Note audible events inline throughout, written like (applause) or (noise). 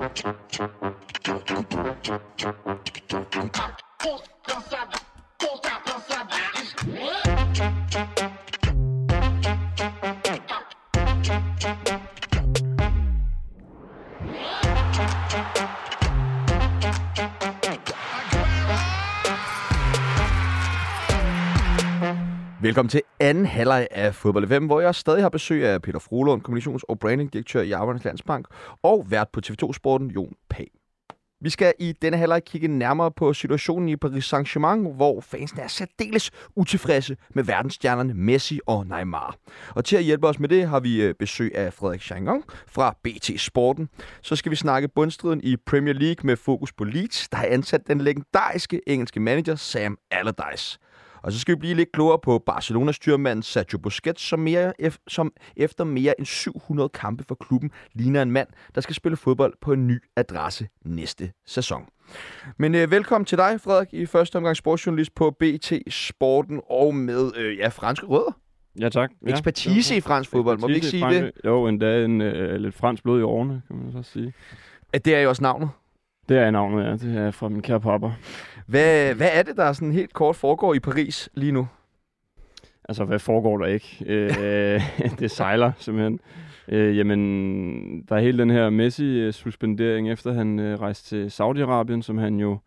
Cool, don't stop. Velkommen til anden halvleg af Fodbold FM, hvor jeg stadig har besøg af Peter Frohlund, kommunikations- og brandingdirektør i Arbejdernes Landsbank, og vært på TV2 Sporten, Jon Pag. Vi skal i denne halvleg kigge nærmere på situationen i Paris Saint-Germain, hvor fansene er særdeles utilfredse med verdensstjernerne Messi og Neymar. Og til at hjælpe os med det har vi øh, besøg af Frederik Changong fra BT Sporten. Så skal vi snakke bundstriden i Premier League med fokus på Leeds, der har ansat den legendariske engelske manager Sam Allardyce. Og så skal vi blive lidt klogere på Barcelonas styrmand Sergio Busquets, som, mere, som efter mere end 700 kampe for klubben ligner en mand, der skal spille fodbold på en ny adresse næste sæson. Men øh, velkommen til dig, Frederik, i første omgang sportsjournalist på BT Sporten og med øh, ja, franske rødder. Ja, tak. Ekspertise ja, i fransk fodbold, må vi ikke sige det? Jo, endda en, øh, lidt fransk blod i årene, kan man så sige. At det er jo også navnet? Det er navnet, ja. Det er fra min kære pappa. Hvad, hvad er det, der sådan helt kort foregår i Paris lige nu? Altså, hvad foregår der ikke? Øh, (laughs) det sejler simpelthen. Øh, jamen, der er hele den her Messi-suspendering, efter han øh, rejste til Saudi-Arabien, som han jo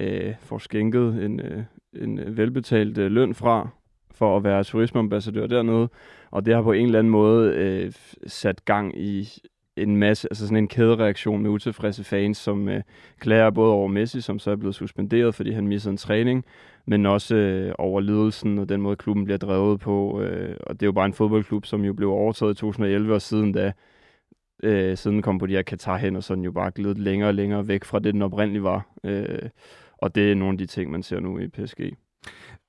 øh, får skænket en, øh, en velbetalt øh, løn fra, for at være turismeambassadør dernede. Og det har på en eller anden måde øh, sat gang i en masse, altså sådan en kædereaktion med utilfredse fans, som øh, klager både over Messi, som så er blevet suspenderet, fordi han missede en træning, men også øh, over ledelsen og den måde, klubben bliver drevet på. Øh, og det er jo bare en fodboldklub, som jo blev overtaget i 2011, og siden da, øh, siden kom på de her Katar hen, og sådan jo bare glidet længere og længere væk fra det, den oprindeligt var. Øh, og det er nogle af de ting, man ser nu i PSG.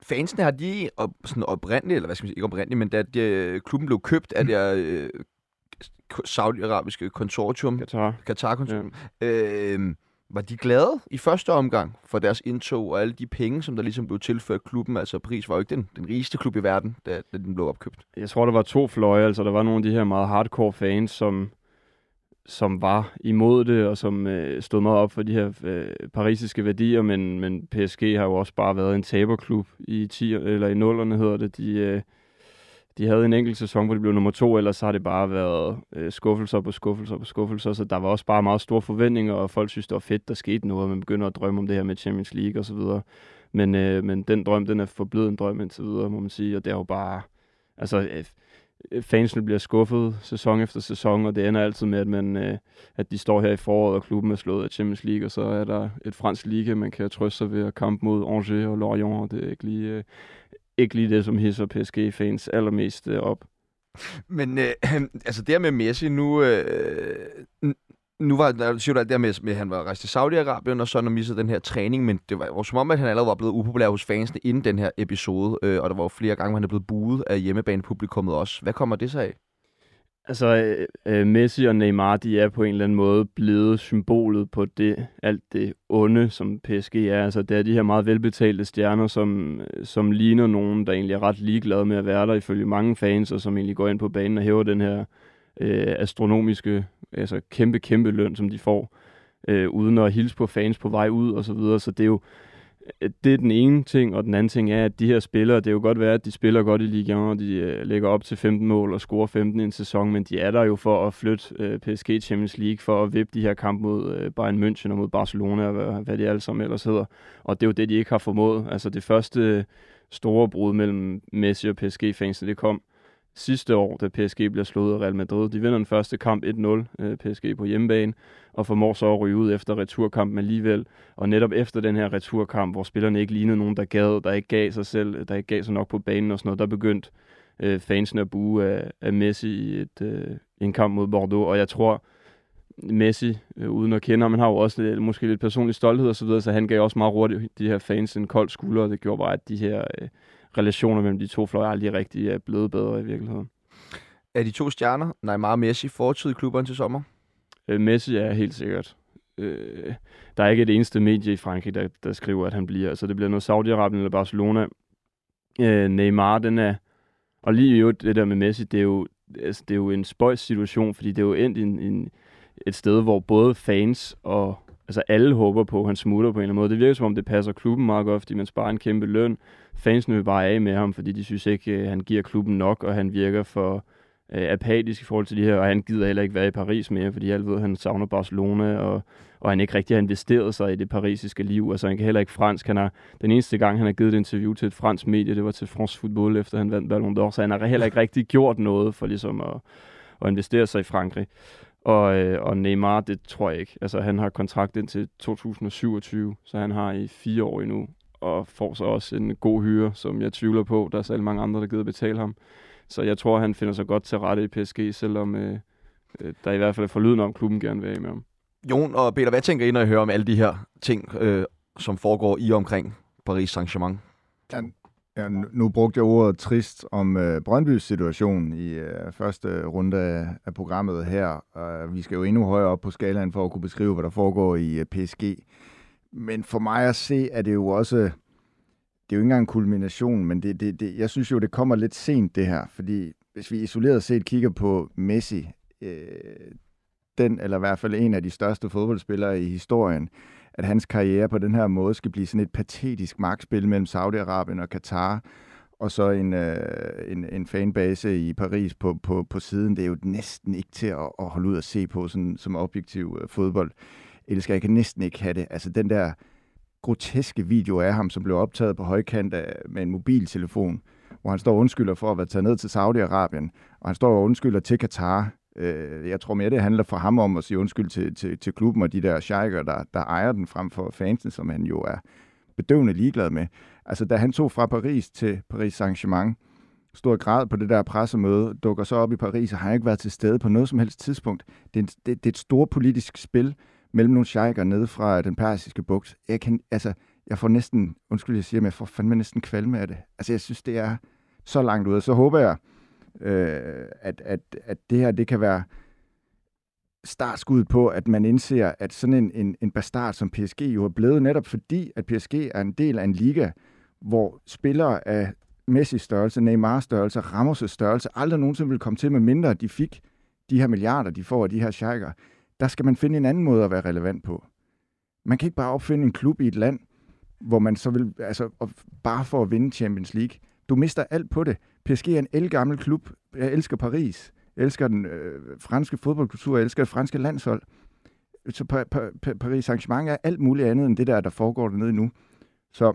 Fansene har de op, sådan oprindeligt, eller hvad skal man sige, ikke oprindeligt, men da de, klubben blev købt er der øh, saudiarabiske konsortium, Qatar, Qatar konsortium, ja. øh, var de glade i første omgang for deres indtog og alle de penge, som der ligesom blev tilført klubben? Altså Paris var jo ikke den, den rigeste klub i verden, da, da den blev opkøbt. Jeg tror, der var to fløje. Altså der var nogle af de her meget hardcore fans, som, som var imod det, og som øh, stod meget op for de her øh, parisiske værdier, men, men PSG har jo også bare været en taberklub i 10 eller i nullerne hedder det. De, øh, de havde en enkelt sæson, hvor de blev nummer to, ellers så har det bare været øh, skuffelser på skuffelser på skuffelser, så der var også bare meget store forventninger, og folk synes, det var fedt, der skete noget, og man begynder at drømme om det her med Champions League og så videre. Men, øh, men den drøm, den er forblevet en drøm indtil videre, må man sige, og det er jo bare, altså, øh, øh fansene bliver skuffet sæson efter sæson, og det ender altid med, at, man, øh, at de står her i foråret, og klubben er slået af Champions League, og så er der et fransk liga, man kan trøste sig ved at kampe mod Angers og Lorient, og det er ikke lige, øh, ikke lige det, som hisser PSG-fans allermest øh, op. Men øh, (clears throat) altså det med Messi, nu, øh, nu var der, siger du alt det med, med, at han var rejst til Saudi-Arabien, og så når missede den her træning, men det var jo som om, at han allerede var blevet upopulær hos fansene inden den her episode, øh, og der var jo flere gange, hvor han er blevet buet af hjemmebanepublikummet også. Hvad kommer det så af? Altså, øh, øh, Messi og Neymar, de er på en eller anden måde blevet symbolet på det, alt det onde, som PSG er. Altså, det er de her meget velbetalte stjerner, som, som ligner nogen, der egentlig er ret ligeglade med at være der, ifølge mange fans, og som egentlig går ind på banen og hæver den her øh, astronomiske, altså kæmpe, kæmpe løn, som de får, øh, uden at hilse på fans på vej ud og så videre. Så det er jo, det er den ene ting, og den anden ting er, at de her spillere, det er jo godt være, at de spiller godt i ligaen, og de øh, lægger op til 15 mål og scorer 15 i en sæson, men de er der jo for at flytte øh, PSG Champions League, for at vippe de her kampe mod øh, Bayern München og mod Barcelona, og hvad, hvad de alle sammen ellers hedder. Og det er jo det, de ikke har formået. Altså det første store brud mellem Messi og PSG-fansene, det kom sidste år, da PSG bliver slået af Real Madrid. De vinder den første kamp 1-0, øh, PSG på hjemmebane, og formår så at ryge ud efter returkampen alligevel. Og netop efter den her returkamp, hvor spillerne ikke lignede nogen, der gad, der ikke gav sig selv, der ikke gav sig nok på banen og sådan noget, der begyndte øh, fansene at bue af, af Messi i et, øh, en kamp mod Bordeaux. Og jeg tror, Messi, øh, uden at kende ham, han har jo også lidt, måske lidt personlig stolthed og så videre, så han gav også meget hurtigt de her fans en kold skulder, og det gjorde bare, at de her øh, relationer mellem de to fløje aldrig rigtig er blevet bedre i virkeligheden. Er de to stjerner, Neymar og Messi, fortid i klubberne til sommer? Øh, Messi er helt sikkert. Øh, der er ikke et eneste medie i Frankrig, der, der skriver, at han bliver. Altså, det bliver noget Saudi-Arabien eller Barcelona. Øh, Neymar, den er... Og lige jo det der med Messi, det er jo, altså, det er jo en spøjs situation, fordi det er jo endt i en, en, et sted, hvor både fans og altså alle håber på, at han smutter på en eller anden måde. Det virker som om, det passer klubben meget godt, fordi man sparer en kæmpe løn. Fansene vil bare af med ham, fordi de synes ikke, at han giver klubben nok, og han virker for øh, apatisk i forhold til de her, og han gider heller ikke være i Paris mere, fordi alle ved, at han savner Barcelona, og, og han ikke rigtig har investeret sig i det parisiske liv. Altså han kan heller ikke fransk. Han har, den eneste gang, han har givet et interview til et fransk medie, det var til France Football, efter han vandt Ballon d'Or, så han har heller ikke rigtig gjort noget for ligesom at, at investere sig i Frankrig. Og, øh, og Neymar, det tror jeg ikke. Altså, han har kontrakt indtil 2027, så han har i fire år endnu, og får så også en god hyre, som jeg tvivler på. Der er så mange andre, der gider betale ham. Så jeg tror, han finder sig godt til rette i PSG, selvom øh, øh, der i hvert fald er forlyden om, klubben gerne vil af med ham. Jon og Peter, hvad tænker I, når I hører om alle de her ting, øh, som foregår i og omkring Paris Saint-Germain? Ja, nu, nu brugte jeg ordet trist om øh, Brøndbys situation i øh, første runde af, af programmet her. Øh, vi skal jo endnu højere op på skalaen for at kunne beskrive, hvad der foregår i øh, PSG. Men for mig at se, er det jo også... Det er jo ikke engang en kulmination, men det, det, det, jeg synes jo, det kommer lidt sent, det her. Fordi hvis vi isoleret set kigger på Messi, øh, den, eller i hvert fald en af de største fodboldspillere i historien, at hans karriere på den her måde skal blive sådan et patetisk magtspil mellem Saudi-Arabien og Katar, og så en, øh, en, en fanbase i Paris på, på, på siden. Det er jo næsten ikke til at, at holde ud og se på sådan, som objektiv øh, fodbold. Elsker, jeg kan næsten ikke have det. Altså den der groteske video af ham, som blev optaget på højkant af, med en mobiltelefon, hvor han står og undskylder for at være taget ned til Saudi-Arabien, og han står og undskylder til Katar, Øh, jeg tror mere, det handler for ham om at sige undskyld til, til, til klubben og de der sheiker, der, der ejer den frem for fansen, som han jo er bedøvende ligeglad med. Altså, da han tog fra Paris til Paris Saint-Germain, stor grad på det der pressemøde, dukker så op i Paris, og har ikke været til stede på noget som helst tidspunkt. Det er, en, det, det er et stort politisk spil mellem nogle sheiker nede fra den persiske bugt. Jeg kan, altså, jeg får næsten, undskyld, jeg siger, men jeg får fandme næsten kvalme af det. Altså, jeg synes, det er så langt ude. Så håber jeg, øh, at, at, at det her det kan være startskud på, at man indser, at sådan en, en, en bastard som PSG jo er blevet netop fordi, at PSG er en del af en liga, hvor spillere af Messi størrelse, Neymar størrelse, Ramos' størrelse, aldrig nogensinde vil komme til, med mindre de fik de her milliarder, de får af de her sheiker. Der skal man finde en anden måde at være relevant på. Man kan ikke bare opfinde en klub i et land, hvor man så vil, altså bare for at vinde Champions League. Du mister alt på det. PSG er en elgammel klub. Jeg elsker Paris. Jeg elsker den øh, franske fodboldkultur. Jeg elsker det franske landshold. Så pa- pa- Paris Saint-Germain er alt muligt andet end det der, der foregår dernede nu. Så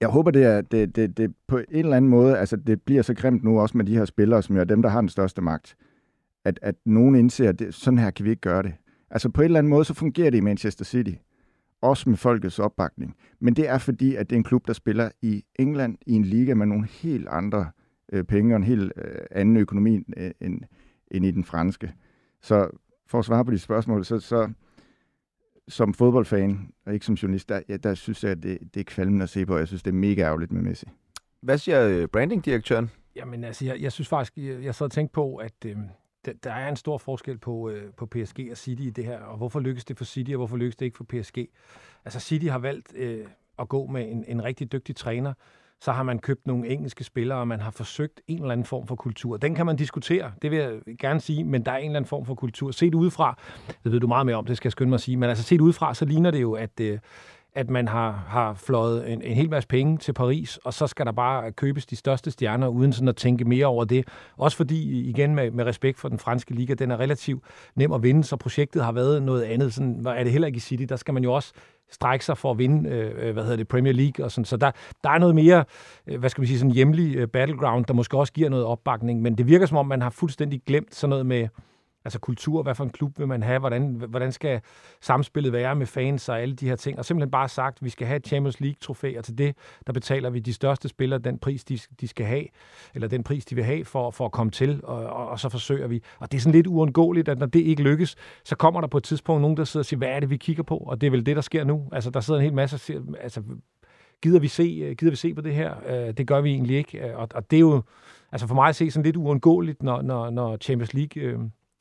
jeg håber, det er det, det, det på en eller anden måde, altså det bliver så grimt nu også med de her spillere, som er dem, der har den største magt, at, at nogen indser, at det, sådan her kan vi ikke gøre det. Altså på en eller anden måde, så fungerer det i Manchester City også med folkets opbakning. Men det er fordi, at det er en klub, der spiller i England i en liga med nogle helt andre øh, penge og en helt øh, anden økonomi øh, end, end i den franske. Så for at svare på de spørgsmål, så, så som fodboldfan, og ikke som journalist, der, ja, der synes jeg, at det, det er kvalmende at se på. Jeg synes, det er mega ærgerligt med Messi. Hvad siger øh, brandingdirektøren? Jamen altså, jeg, jeg synes faktisk, jeg, jeg sad og tænkte på, at øh, der, der er en stor forskel på, øh, på PSG og City i det her, og hvorfor lykkes det for City, og hvorfor lykkes det ikke for PSG? Altså City har valgt øh, at gå med en, en rigtig dygtig træner, så har man købt nogle engelske spillere, og man har forsøgt en eller anden form for kultur. Den kan man diskutere, det vil jeg gerne sige, men der er en eller anden form for kultur. Set udefra, det ved du meget mere om, det skal jeg skynde mig at sige, men altså set udefra, så ligner det jo, at, øh, at man har, har fløjet en, en hel masse penge til Paris, og så skal der bare købes de største stjerner, uden sådan at tænke mere over det. Også fordi, igen med, med respekt for den franske liga, den er relativt nem at vinde, så projektet har været noget andet. Sådan er det heller ikke i City. Der skal man jo også strække sig for at vinde, øh, øh, hvad hedder det, Premier League og sådan. Så der, der er noget mere, øh, hvad skal man sige, sådan hjemlig øh, battleground, der måske også giver noget opbakning, men det virker som om, man har fuldstændig glemt sådan noget med, altså kultur, hvad for en klub vil man have, hvordan, hvordan skal samspillet være med fans og alle de her ting, og simpelthen bare sagt, vi skal have et Champions League-trofæ, og til det, der betaler vi de største spillere den pris, de, de skal have, eller den pris, de vil have for, for at komme til, og, og, og så forsøger vi. Og det er sådan lidt uundgåeligt, at når det ikke lykkes, så kommer der på et tidspunkt nogen, der sidder og siger, hvad er det, vi kigger på? Og det er vel det, der sker nu. Altså, der sidder en hel masse og siger, altså, gider vi se, gider vi se på det her? Øh, det gør vi egentlig ikke. Øh, og, og det er jo, altså for mig at se sådan lidt uundgåeligt, når, når, når Champions League øh,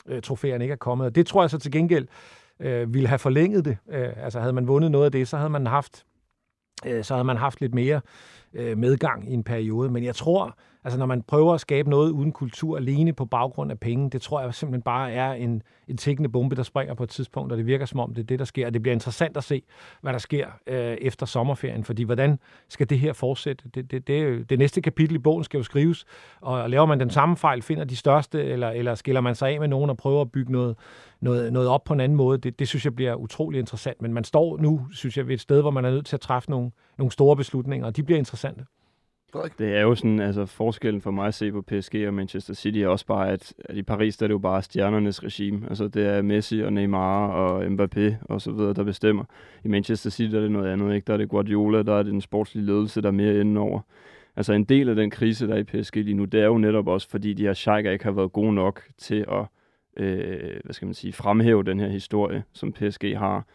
Øh, trofæerne ikke er kommet. Og det tror jeg så til gengæld øh, ville have forlænget det. Øh, altså havde man vundet noget af det, så havde man haft, øh, så havde man haft lidt mere øh, medgang i en periode. Men jeg tror, Altså når man prøver at skabe noget uden kultur alene på baggrund af penge, det tror jeg simpelthen bare er en, en tækkende bombe, der springer på et tidspunkt, og det virker som om, det er det, der sker. Og det bliver interessant at se, hvad der sker øh, efter sommerferien, fordi hvordan skal det her fortsætte? Det, det, det, det næste kapitel i bogen skal jo skrives, og laver man den samme fejl, finder de største, eller, eller skiller man sig af med nogen og prøver at bygge noget, noget, noget op på en anden måde, det, det synes jeg bliver utrolig interessant. Men man står nu, synes jeg, ved et sted, hvor man er nødt til at træffe nogle, nogle store beslutninger, og de bliver interessante. Det er jo sådan, altså forskellen for mig at se på PSG og Manchester City er også bare, at, at i Paris der er det jo bare stjernernes regime. Altså det er Messi og Neymar og Mbappé og så videre, der bestemmer. I Manchester City der er det noget andet, ikke? Der er det Guardiola, der er det den sportslige ledelse, der er mere inde over. Altså en del af den krise, der er i PSG lige nu, det er jo netop også, fordi de her sheiker ikke har været gode nok til at øh, hvad skal man sige, fremhæve den her historie, som PSG har.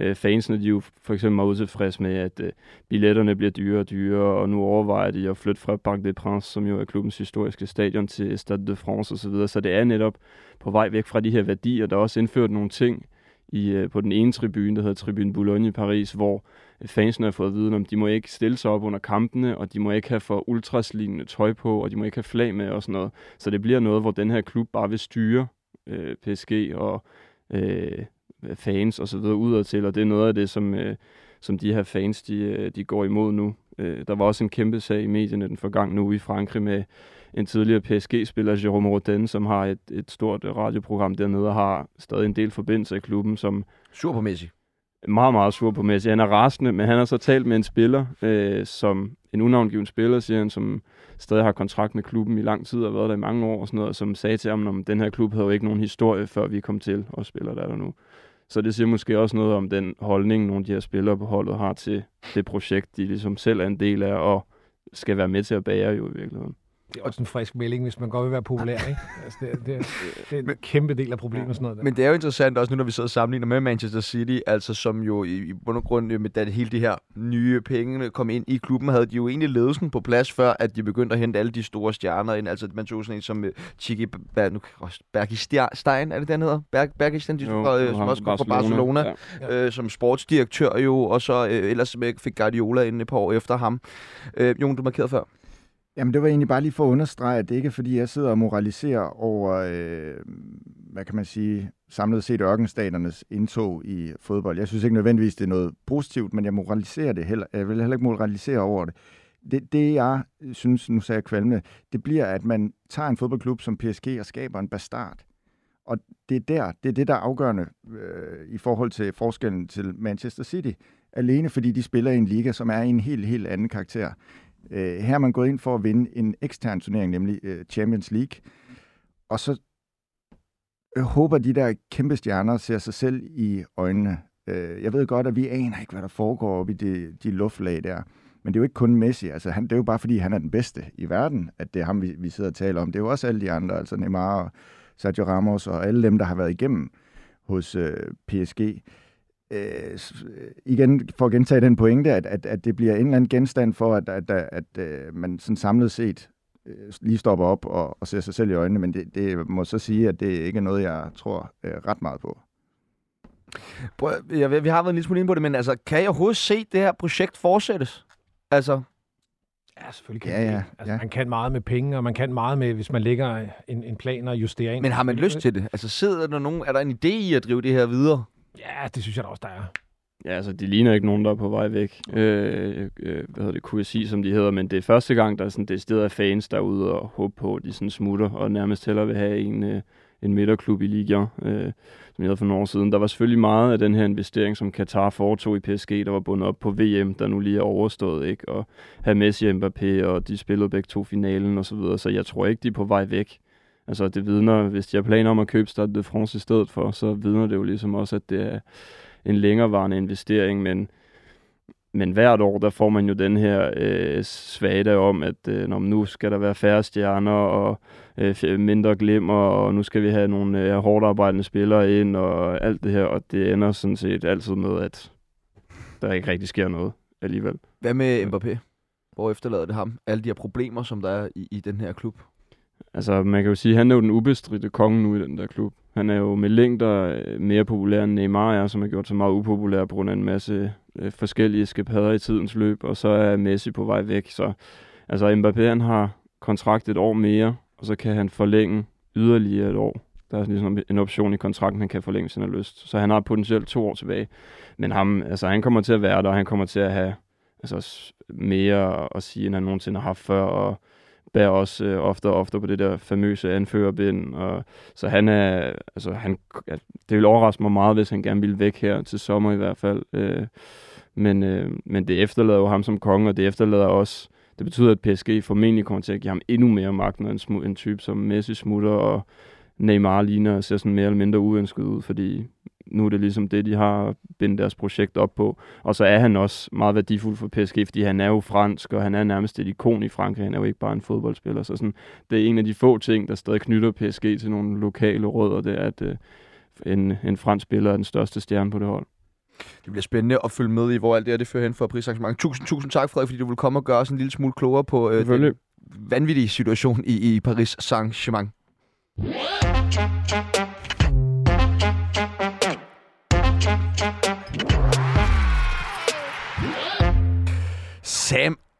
Øh, fansene de jo for eksempel meget utilfredse med, at øh, billetterne bliver dyrere og dyrere, og nu overvejer de at flytte fra Parc des Princes, som jo er klubbens historiske stadion, til Stade de France osv., så, så det er netop på vej væk fra de her værdier. Der er også indført nogle ting i, øh, på den ene tribune, der hedder Tribune Boulogne i Paris, hvor øh, fansene har fået viden om, de må ikke stille sig op under kampene, og de må ikke have for ultraslignende tøj på, og de må ikke have flag med og sådan noget. Så det bliver noget, hvor den her klub bare vil styre øh, PSG og øh, fans og så videre udad til, og det er noget af det, som, øh, som de her fans, de, øh, de går imod nu. Øh, der var også en kæmpe sag i medierne den forgangne uge i Frankrig med en tidligere PSG-spiller, Jérôme Rodin, som har et, et stort radioprogram dernede og har stadig en del forbindelser i klubben, som... Sur på Messi. Meget, meget sur på Messi. Han er rasende, men han har så talt med en spiller, øh, som en unavngiven spiller, siger han, som stadig har kontrakt med klubben i lang tid og været der i mange år og sådan noget, som sagde til ham, om den her klub havde jo ikke nogen historie, før vi kom til og spiller der, der nu. Så det siger måske også noget om den holdning, nogle af de her spillere på holdet har til det projekt, de ligesom selv er en del af og skal være med til at bære jo i virkeligheden. Det er også en frisk melding, hvis man godt vil være populær, ikke? (laughs) Altså, det, det, det er en kæmpe del af problemet. Sådan noget der. Men det er jo interessant også nu, når vi sidder og sammenligner med Manchester City, altså som jo i, i bund og grund, med da det hele de her nye penge kom ind i klubben, havde de jo egentlig ledelsen på plads, før at de begyndte at hente alle de store stjerner ind. Altså man tog sådan en som uh, Chiki Bergistein, er det den hedder? Berg, Bergistein, de, jo, fra, som også kom fra Barcelona, ja. øh, som sportsdirektør jo, og så øh, ellers fik Guardiola ind et par år efter ham. Øh, Jon, du markerede før. Jamen, det var egentlig bare lige for at understrege, at det ikke er, fordi jeg sidder og moraliserer over, øh, hvad kan man sige, samlet set ørkenstaternes indtog i fodbold. Jeg synes ikke nødvendigvis, det er noget positivt, men jeg moraliserer det heller. Jeg vil heller ikke moralisere over det. Det, det jeg synes, nu sagde jeg kvalmende, det bliver, at man tager en fodboldklub som PSG og skaber en bastard. Og det er der, det er det, der er afgørende øh, i forhold til forskellen til Manchester City. Alene fordi de spiller i en liga, som er i en helt, helt anden karakter. Øh, her er man gået ind for at vinde en ekstern turnering, nemlig øh, Champions League. Og så øh, håber de der kæmpe stjerner ser sig selv i øjnene. Øh, jeg ved godt, at vi aner ikke, hvad der foregår oppe i de, de luftlag der. Men det er jo ikke kun Messi. Altså, han, det er jo bare, fordi han er den bedste i verden, at det er ham, vi, vi sidder og taler om. Det er jo også alle de andre, altså Neymar og Sergio Ramos og alle dem, der har været igennem hos øh, PSG øh, igen for at gentage den pointe, at, at, at det bliver en eller anden genstand for, at, at, at, at øh, man sådan samlet set øh, lige stopper op og, og ser sig selv i øjnene, men det, det må så sige, at det ikke er noget, jeg tror øh, ret meget på. Prøv, jeg, vi har været en lille smule inde på det, men altså, kan jeg overhovedet se det her projekt fortsættes? Altså, Ja, selvfølgelig kan ja, ja, altså, ja. Man kan meget med penge, og man kan meget med, hvis man lægger en, en plan og justerer ind. Men har man lyst til det? Altså sidder der nogen, er der en idé i at drive det her videre? Ja, det synes jeg da også, der er. Ja, altså, de ligner ikke nogen, der er på vej væk. Øh, øh, hvad hedder det, QSI, som de hedder, men det er første gang, der er sådan det sted af fans derude og håbe på, at de sådan smutter, og nærmest heller vil have en, øh, en midterklub i Liga, øh, som jeg havde for nogle år siden. Der var selvfølgelig meget af den her investering, som Katar foretog i PSG, der var bundet op på VM, der nu lige er overstået, ikke? Og have Messi og Mbappé, og de spillede begge to finalen og så videre, så jeg tror ikke, de er på vej væk. Altså det vidner, hvis de har planer om at købe Stade de France i stedet for, så vidner det jo ligesom også, at det er en længerevarende investering, men, men hvert år, der får man jo den her øh, svagte om, at øh, når nu skal der være færre stjerner og øh, mindre glimmer, og nu skal vi have nogle øh, hårdt arbejdende spillere ind og alt det her, og det ender sådan set altid med, at der ikke rigtig sker noget alligevel. Hvad med Mbappé? Hvor efterlader det ham? Alle de her problemer, som der er i, i den her klub? Altså, man kan jo sige, at han er jo den ubestridte konge nu i den der klub. Han er jo med længder øh, mere populær end Neymar er, som har gjort sig meget upopulær på grund af en masse øh, forskellige skapader i tidens løb, og så er Messi på vej væk. Så altså, Mbappé han har kontrakt et år mere, og så kan han forlænge yderligere et år. Der er ligesom en option i kontrakten, han kan forlænge, hvis han har lyst. Så han har potentielt to år tilbage. Men ham, altså, han kommer til at være der, og han kommer til at have altså, mere at sige, end han nogensinde har haft før, og bærer også øh, ofte og ofte på det der famøse anførerbind. Og, så han er, altså han, ja, det vil overraske mig meget, hvis han gerne ville væk her til sommer i hvert fald. Øh, men, øh, men det efterlader jo ham som konge, og det efterlader også, det betyder, at PSG formentlig kommer til at give ham endnu mere magt, når en, smu, en type som Messi smutter, og Neymar ligner og ser sådan mere eller mindre uønsket ud, fordi nu er det ligesom det, de har bindt deres projekt op på. Og så er han også meget værdifuld for PSG, fordi han er jo fransk, og han er nærmest et ikon i Frankrig. Han er jo ikke bare en fodboldspiller. Så sådan, det er en af de få ting, der stadig knytter PSG til nogle lokale rødder, det er, at øh, en, en fransk spiller er den største stjerne på det hold. Det bliver spændende at følge med i, hvor alt det her det fører hen for prisarrangement. Tusind, tusind tak, Frederik, fordi du vil komme og gøre os en lille smule klogere på øh, den vanvittige situation i, i Paris Saint-Germain. Sam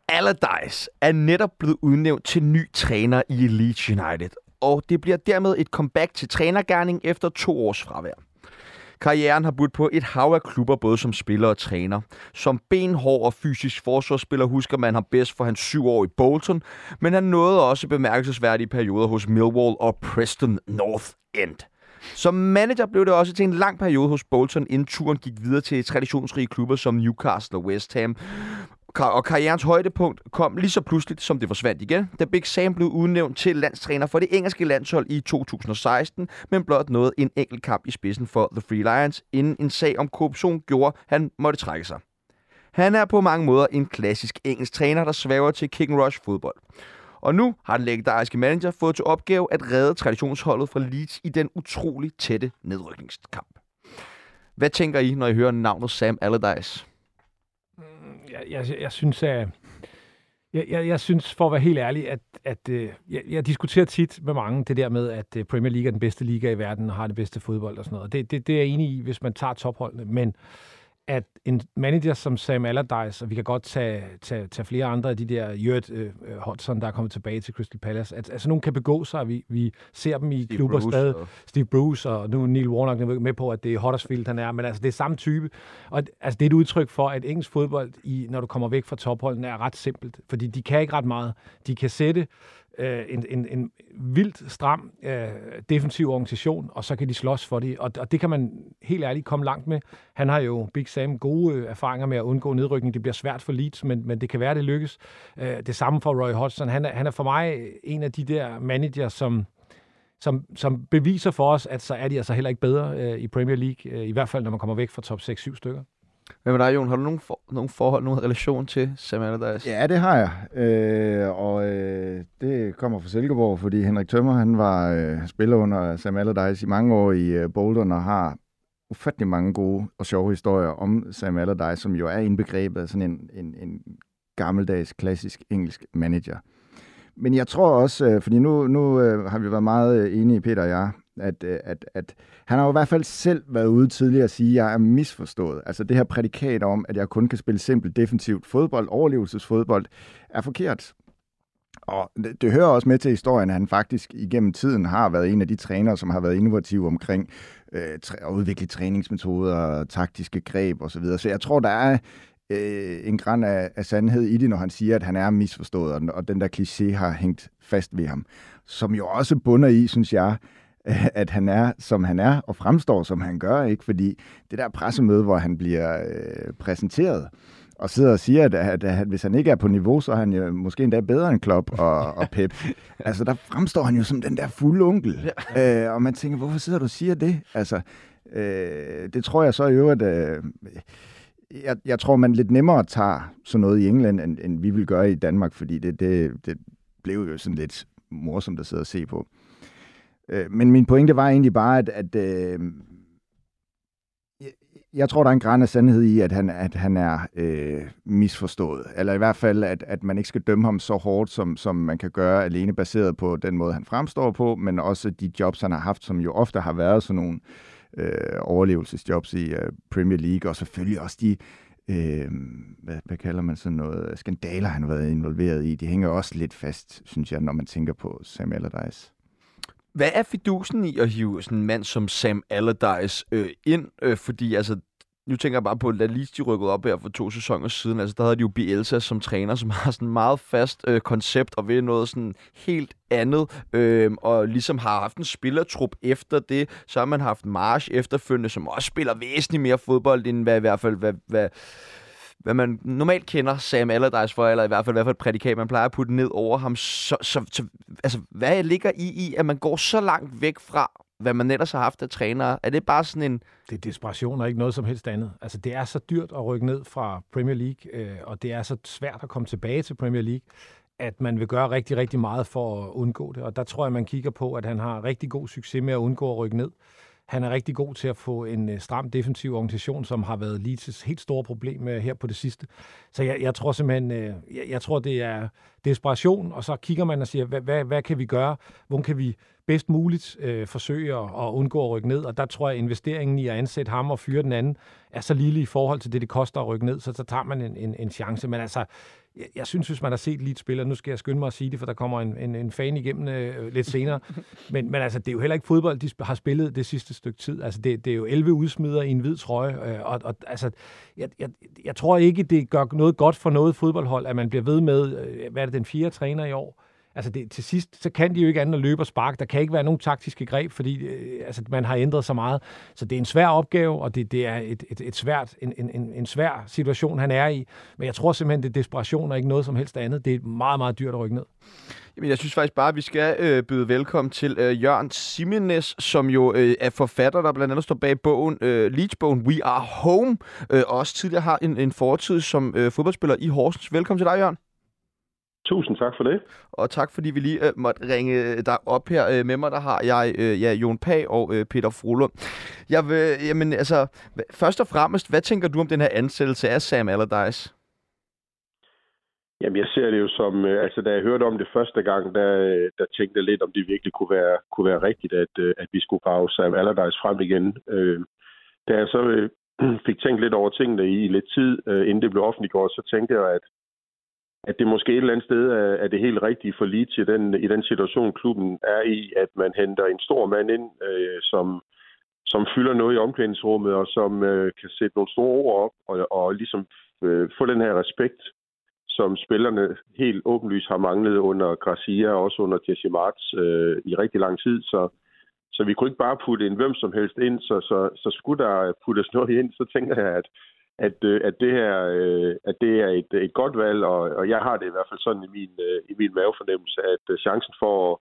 Allardyce er netop blevet udnævnt til ny træner i Leeds United, og det bliver dermed et comeback til trænergærning efter to års fravær. Karrieren har budt på et hav af klubber, både som spiller og træner. Som benhård og fysisk forsvarsspiller husker man ham bedst for hans syv år i Bolton, men han nåede også bemærkelsesværdige perioder hos Millwall og Preston North End. Som manager blev det også til en lang periode hos Bolton, inden turen gik videre til traditionsrige klubber som Newcastle og West Ham, og karrierens højdepunkt kom lige så pludseligt, som det forsvandt igen, da Big Sam blev udnævnt til landstræner for det engelske landshold i 2016, men blot nåede en enkelt kamp i spidsen for The Free Lions, inden en sag om korruption gjorde, han måtte trække sig. Han er på mange måder en klassisk engelsk træner, der svæver til kick and rush fodbold. Og nu har den legendariske manager fået til opgave at redde traditionsholdet fra Leeds i den utrolig tætte nedrykningskamp. Hvad tænker I, når I hører navnet Sam Allardyce? Mm, jeg, jeg, jeg synes, at jeg, jeg, jeg synes, for at være helt ærlig, at, at øh, jeg, jeg diskuterer tit med mange det der med, at øh, Premier League er den bedste liga i verden og har det bedste fodbold og sådan noget. Det, det, det er jeg enig i, hvis man tager topholdene. Men at en manager som Sam Allardyce, og vi kan godt tage, tage, tage flere andre af de der, Jørg uh, Hodgson, der er kommet tilbage til Crystal Palace, at altså, nogen kan begå sig, vi, vi ser dem i Steve klubber Bruce stadig. Og... Steve Bruce, og nu Neil Warnock med på, at det er Huddersfield, han er, men altså, det er samme type. Og altså, det er et udtryk for, at engelsk fodbold, i, når du kommer væk fra topholden, er ret simpelt, fordi de kan ikke ret meget. De kan sætte øh, en, en, en vildt stram øh, defensiv organisation, og så kan de slås for det. Og, og det kan man helt ærligt komme langt med. Han har jo, Big Sam, gode øh, erfaringer med at undgå nedrykning. Det bliver svært for Leeds, men, men det kan være, det lykkes. Øh, det samme for Roy Hodgson. Han er, han er for mig en af de der manager, som, som, som beviser for os, at så er de altså heller ikke bedre øh, i Premier League, øh, i hvert fald når man kommer væk fra top 6-7 stykker. Hvad med dig, Jon? Har du nogen, for, nogen forhold, nogen relation til Sam Allardyce? Ja, det har jeg. Øh, og øh, det kommer fra Silkeborg, fordi Henrik Tømmer, han var øh, spiller under Sam Allardyce i mange år i øh, Bolton og har ufattelig mange gode og sjove historier om Sam Allardyce, som jo er indbegrebet af sådan en, en, en gammeldags, klassisk engelsk manager. Men jeg tror også, øh, fordi nu, nu øh, har vi været meget øh, enige, Peter og jeg, at, øh, at, at han har jo i hvert fald selv været ude tidligere at sige, at jeg er misforstået. Altså det her prædikat om, at jeg kun kan spille simpelt defensivt fodbold, overlevelsesfodbold, er forkert. Og det, det hører også med til historien, at han faktisk igennem tiden har været en af de trænere, som har været innovative omkring øh, at udvikle træningsmetoder, taktiske greb osv. Så, så jeg tror, der er øh, en græn af, af sandhed i det, når han siger, at han er misforstået, og, og den der kliché har hængt fast ved ham. Som jo også bunder i, synes jeg, (laughs) at han er, som han er, og fremstår, som han gør, ikke? Fordi det der pressemøde, hvor han bliver øh, præsenteret, og sidder og siger, at, at, at, hvis han ikke er på niveau, så er han jo måske endda bedre end Klopp og, og (laughs) Pep. altså, der fremstår han jo som den der fulde onkel. Ja. Øh, og man tænker, hvorfor sidder du og siger det? Altså, øh, det tror jeg så i øvrigt... Øh, jeg, jeg tror, man lidt nemmere tager sådan noget i England, end, end vi vil gøre i Danmark, fordi det, det, det blev jo sådan lidt morsomt at sidde og se på. Øh, men min pointe var egentlig bare, at, at øh, jeg, jeg tror, der er en græn af sandhed i, at han, at han er øh, misforstået. Eller i hvert fald, at, at man ikke skal dømme ham så hårdt, som, som man kan gøre alene baseret på den måde, han fremstår på, men også de jobs, han har haft, som jo ofte har været sådan nogle øh, overlevelsesjobs i øh, Premier League, og selvfølgelig også de øh, hvad, hvad kalder man sådan noget, skandaler, han har været involveret i. De hænger også lidt fast, synes jeg, når man tænker på Sam Allardyce. Hvad er fidusen i at hive sådan en mand som Sam Allardyce øh, ind? Øh, fordi altså, nu tænker jeg bare på, at lige de rykkede op her for to sæsoner siden. Altså, der havde de jo Bielsa som træner, som (laughs) har sådan meget fast øh, koncept og ved noget sådan helt andet. Øh, og ligesom har haft en spillertrup efter det. Så har man haft Marsh efterfølgende, som også spiller væsentligt mere fodbold, end hvad i hvert fald, hvad, hvad, hvad man normalt kender Sam Allardyce for, eller i hvert fald hvad for et prædikat, man plejer at putte ned over ham. Så, så, så altså, hvad ligger i, i, at man går så langt væk fra, hvad man ellers har haft af trænere? Er det bare sådan en... Det er desperation og ikke noget som helst andet. Altså, det er så dyrt at rykke ned fra Premier League, øh, og det er så svært at komme tilbage til Premier League, at man vil gøre rigtig, rigtig meget for at undgå det. Og der tror jeg, man kigger på, at han har rigtig god succes med at undgå at rykke ned. Han er rigtig god til at få en øh, stram defensiv organisation, som har været Leeds' helt store problem øh, her på det sidste. Så jeg, jeg tror simpelthen, øh, jeg, jeg tror, det er desperation, og så kigger man og siger, hvad, hvad, hvad kan vi gøre? Hvordan kan vi bedst muligt øh, forsøge at, at undgå at rykke ned? Og der tror jeg, at investeringen i at ansætte ham og fyre den anden er så lille i forhold til det, det koster at rykke ned, så så tager man en, en, en chance. Men altså, jeg, jeg synes, hvis man har set lige et spil, og nu skal jeg skynde mig at sige det, for der kommer en, en, en fan igennem øh, lidt senere, (laughs) men, men altså, det er jo heller ikke fodbold, de har spillet det sidste stykke tid. Altså, det, det er jo 11 udsmider i en hvid trøje, øh, og, og altså, jeg, jeg, jeg tror ikke, det gør noget godt for noget fodboldhold, at man bliver ved med, øh, hvad er det, den fjerde træner i år, altså det, til sidst, så kan de jo ikke andet at løbe og sparke. Der kan ikke være nogen taktiske greb, fordi øh, altså, man har ændret så meget. Så det er en svær opgave, og det, det er et, et, et svært, en, en, en svær situation, han er i. Men jeg tror simpelthen, det er desperation og ikke noget som helst andet. Det er meget, meget dyrt at rykke ned. Jamen, jeg synes faktisk bare, at vi skal øh, byde velkommen til øh, Jørgen Simenes, som jo øh, er forfatter, der blandt andet står bag bogen, øh, Leeds-bogen We Are Home, øh, og også tidligere har en, en fortid som øh, fodboldspiller i Horsens. Velkommen til dig, Jørgen. Tusind tak for det. Og tak fordi vi lige øh, måtte ringe dig op her øh, med mig. Der har jeg øh, ja, Jon Pag og øh, Peter Frolund. Jeg vil, jamen, altså, først og fremmest, hvad tænker du om den her ansættelse af Sam Allardyce? Jamen, jeg ser det jo som, øh, altså da jeg hørte om det første gang, der, der tænkte jeg lidt, om det virkelig kunne være, kunne være rigtigt, at, øh, at vi skulle grave Sam Allardyce frem igen. Øh, da jeg så øh, (clears throat) fik tænkt lidt over tingene i lidt tid, øh, inden det blev offentliggjort, så tænkte jeg, at at det måske et eller andet sted er, er det helt rigtige for Leeds i den, i den situation, klubben er i, at man henter en stor mand ind, øh, som, som fylder noget i omklædningsrummet, og som øh, kan sætte nogle store ord op, og, og ligesom øh, få den her respekt, som spillerne helt åbenlyst har manglet under Gracia og også under Jesse Marts øh, i rigtig lang tid. Så, så vi kunne ikke bare putte en hvem som helst ind, så, så, så skulle der puttes noget ind, så tænker jeg, at at, øh, at det her øh, at det er et, et godt valg, og, og jeg har det i hvert fald sådan i min, øh, i min mavefornemmelse, at øh, chancen for at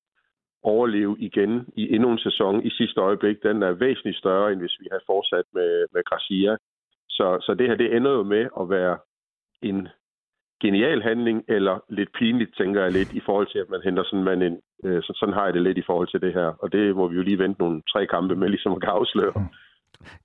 overleve igen i endnu en sæson i sidste øjeblik, den er væsentligt større, end hvis vi havde fortsat med, med Gracia. Så, så det her, det ender jo med at være en genial handling, eller lidt pinligt, tænker jeg lidt, i forhold til, at man henter sådan man ind. Øh, så sådan har jeg det lidt i forhold til det her. Og det må vi jo lige vente nogle tre kampe med, ligesom at kan afsløre. Mm.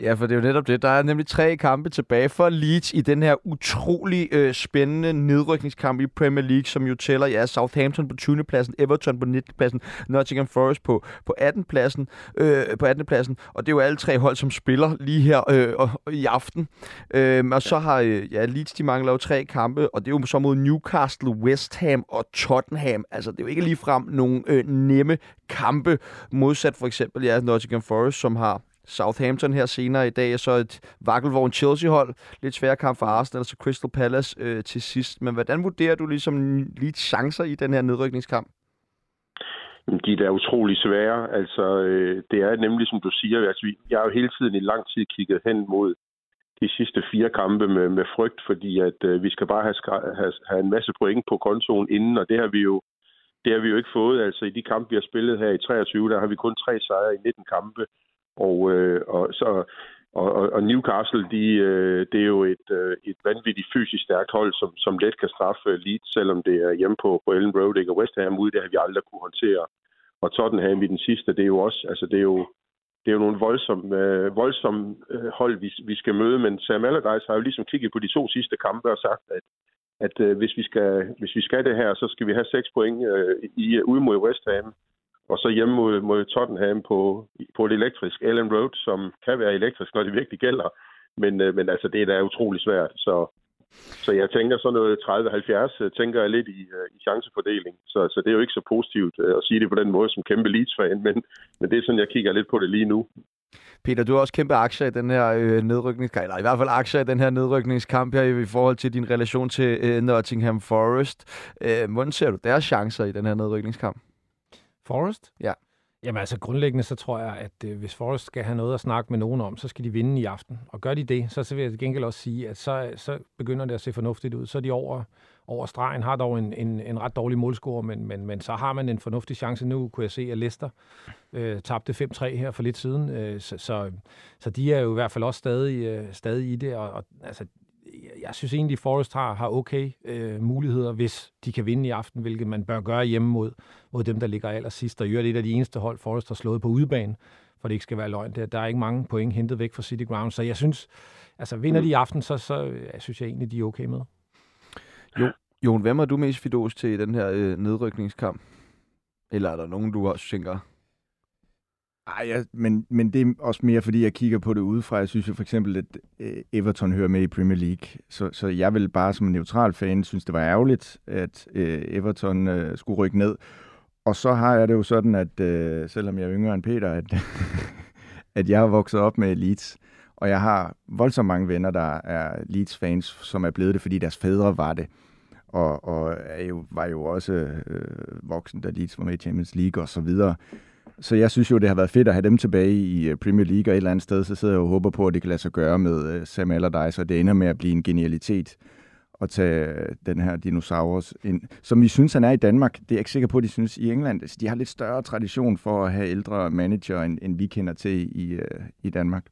Ja, for det er jo netop det. Der er nemlig tre kampe tilbage for Leeds i den her utrolig øh, spændende nedrykningskamp i Premier League, som jo tæller ja, Southampton på 20. pladsen, Everton på 19. pladsen, Nottingham Forest på, på 18. pladsen, øh, på 18. pladsen. Og det er jo alle tre hold, som spiller lige her øh, og, og i aften. Øh, og så har øh, ja, Leeds, de mangler jo tre kampe, og det er jo så mod Newcastle, West Ham og Tottenham. Altså, det er jo ikke ligefrem nogle øh, nemme kampe, modsat for eksempel ja, Nottingham Forest, som har Southampton her senere i dag, og så et vakkelvogn Chelsea-hold. Lidt svær kamp for Arsenal, og så Crystal Palace øh, til sidst. Men hvordan vurderer du ligesom lige chancer i den her nedrykningskamp? De er da utrolig svære. Altså, øh, det er nemlig, som du siger, altså, jeg har jo hele tiden i lang tid kigget hen mod de sidste fire kampe med, med frygt, fordi at øh, vi skal bare have, have, have en masse point på kontoen inden, og det har vi jo det har vi jo ikke fået. Altså i de kampe, vi har spillet her i 23, der har vi kun tre sejre i 19 kampe. Og, øh, og, så, og, og Newcastle, de, øh, det er jo et, øh, et vanvittigt fysisk stærkt hold, som, som let kan straffe Leeds, selvom det er hjemme på, på Ellen Road, ikke? og West Ham ude, det har vi aldrig kunne håndtere. Og Tottenham i den sidste, det er jo også, altså det er jo, det er jo nogle voldsomme, øh, voldsomme øh, hold, vi, vi skal møde, men Sam Allardyce har jo ligesom kigget på de to sidste kampe og sagt, at, at øh, hvis, vi skal, hvis vi skal det her, så skal vi have seks point øh, i, ude mod West Ham, og så hjemme mod, mod Tottenham på, på et elektrisk Ellen Road, som kan være elektrisk, når det virkelig gælder. Men, øh, men altså, det er da utrolig svært. Så, så jeg tænker sådan noget 30-70, øh, tænker jeg lidt i, øh, i chancefordeling. Så, så det er jo ikke så positivt øh, at sige det på den måde som kæmpe Leeds-fan, men, men det er sådan, jeg kigger lidt på det lige nu. Peter, du har også kæmpe aktier i den her øh, nedrykningskamp, eller i hvert fald aktier i den her nedrykningskamp her i forhold til din relation til øh, Nottingham Forest. Øh, hvordan ser du deres chancer i den her nedrykningskamp? Forest? Ja. Jamen altså grundlæggende så tror jeg, at øh, hvis Forest skal have noget at snakke med nogen om, så skal de vinde i aften. Og gør de det, så, så vil jeg til gengæld også sige, at så, så begynder det at se fornuftigt ud. Så er de over, over stregen, har dog en, en, en ret dårlig målscore, men, men, men så har man en fornuftig chance nu, kunne jeg se, at Leicester øh, tabte 5-3 her for lidt siden. Øh, så, så, så de er jo i hvert fald også stadig, øh, stadig i det, og, og altså, Øh, jeg synes egentlig, Forest har, har okay øh, muligheder, hvis de kan vinde i aften, hvilket man bør gøre hjemme mod, mod dem, der ligger allersidst. Og i øvrigt et af de eneste hold, Forest har slået på udebane, for det ikke skal være løgn. Der, der er ikke mange point hentet væk fra City Ground, så jeg synes, altså vinder de i aften, så, så jeg synes jeg egentlig, de er okay med. Jo, Jon, hvem er du mest fidos til i den her øh, nedrykningskamp? Eller er der nogen, du også tænker, ej, ja, men, men det er også mere, fordi jeg kigger på det udefra. Jeg synes jo for eksempel, at øh, Everton hører med i Premier League. Så, så jeg vil bare som en neutral fan synes, det var ærgerligt, at øh, Everton øh, skulle rykke ned. Og så har jeg det jo sådan, at øh, selvom jeg er yngre end Peter, at, (laughs) at jeg har vokset op med Leeds. Og jeg har voldsomt mange venner, der er Leeds-fans, som er blevet det, fordi deres fædre var det. Og, og er jo, var jo også øh, voksen, da Leeds var med i Champions League og så videre. Så jeg synes jo, det har været fedt at have dem tilbage i øh, Premier League, og et eller andet sted, så sidder jeg og håber på, at det kan lade sig gøre med øh, Sam Allardyce, og det ender med at blive en genialitet at tage øh, den her dinosaurus ind, som vi synes, han er i Danmark. Det er jeg ikke sikker på, at de synes i England. Altså, de har lidt større tradition for at have ældre manager, end, end vi kender til i, i Danmark.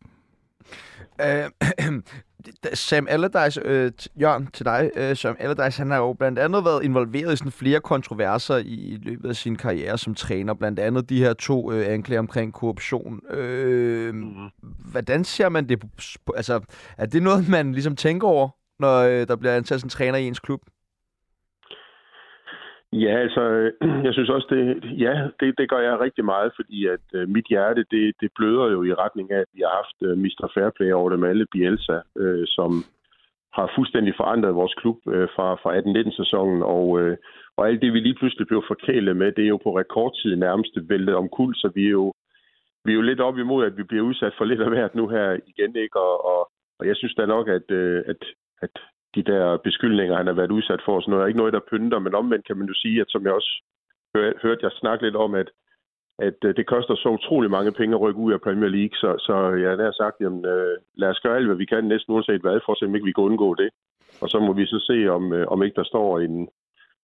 (clears throat) Sam Allardyce, øh, Jørgen, til dig. Øh, Sam Allardyce, han har jo blandt andet været involveret i sådan flere kontroverser i, i løbet af sin karriere som træner. Blandt andet de her to øh, anklager omkring korruption. Øh, mm-hmm. Hvordan ser man det? Altså, er det noget, man ligesom tænker over, når øh, der bliver ansat en træner i ens klub? Ja, altså, (clears throat) jeg synes også, det, ja, det, det gør jeg rigtig meget, fordi at øh, mit hjerte, det, det bløder jo i retning af, at vi har haft øh, Mr. Fairplay over dem alle, Bielsa, øh, som har fuldstændig forandret vores klub øh, fra, fra 18-19-sæsonen, og, øh, og alt det, vi lige pludselig blev forkælet med, det er jo på rekordtid nærmest væltet om kul, så vi er jo, vi er jo lidt op imod, at vi bliver udsat for lidt af hvert nu her igen, ikke? Og, og, og jeg synes da nok, at, øh, at, at de der beskyldninger, han har været udsat for. Sådan noget. er ikke noget, der pynter, men omvendt kan man jo sige, at som jeg også hør, hørte jeg snakke lidt om, at, at øh, det koster så utrolig mange penge at rykke ud af Premier League, så, så jeg har sagt, jamen, øh, lad os gøre alt, hvad vi kan, næsten uanset hvad, for at se, om ikke vi kan undgå det. Og så må vi så se, om, øh, om ikke der står en,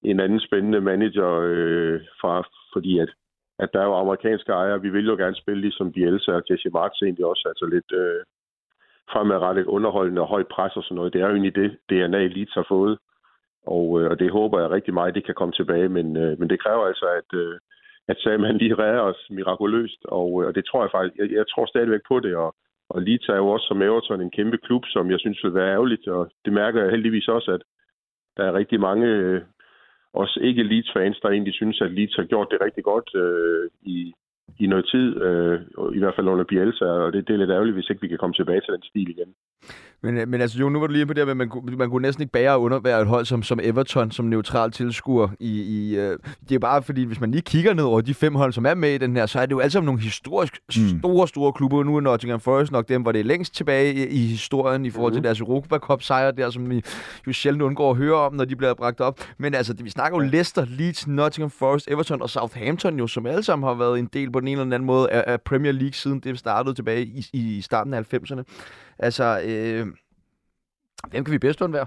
en anden spændende manager øh, fra, fordi at, at der er jo amerikanske ejere. Vi vil jo gerne spille ligesom Bielsa og Jesse Marks egentlig også, altså lidt, øh, fremadrettet underholdende og højt pres og sådan noget. Det er jo egentlig det, DNA Elites har fået. Og, øh, og det håber jeg rigtig meget, det kan komme tilbage. Men, øh, men det kræver altså, at, øh, at Sam han lige redder os mirakuløst. Og, øh, og det tror jeg faktisk, jeg, jeg tror stadigvæk på det. Og, og Leeds er jo også som Everton en kæmpe klub, som jeg synes vil være ærgerligt. Og det mærker jeg heldigvis også, at der er rigtig mange, øh, også ikke Leeds-fans, der egentlig synes, at Leeds har gjort det rigtig godt øh, i, i noget tid, øh, i hvert fald under Bielsa, og det, det er lidt ærgerligt, hvis ikke vi kan komme tilbage til den stil igen. Men, øh, men altså, jo, nu var du lige på det med, at man, man kunne næsten ikke bære under være et hold som, som Everton, som neutral tilskuer. I, i, øh, det er bare fordi, hvis man lige kigger ned over de fem hold, som er med i den her, så er det jo alle sammen nogle historisk mm. store, store klubber. Nu er Nottingham Forest nok dem, hvor det er længst tilbage i, i historien i forhold mm. til deres Europa Cup sejr der, som vi jo sjældent undgår at høre om, når de bliver bragt op. Men altså, vi snakker jo Leicester, Leeds, Nottingham Forest, Everton og Southampton jo, som alle sammen har været en del på den ene eller anden måde af, af Premier League, siden det startede tilbage i, i starten af 90'erne. Altså, øh, hvem kan vi bedst undvære?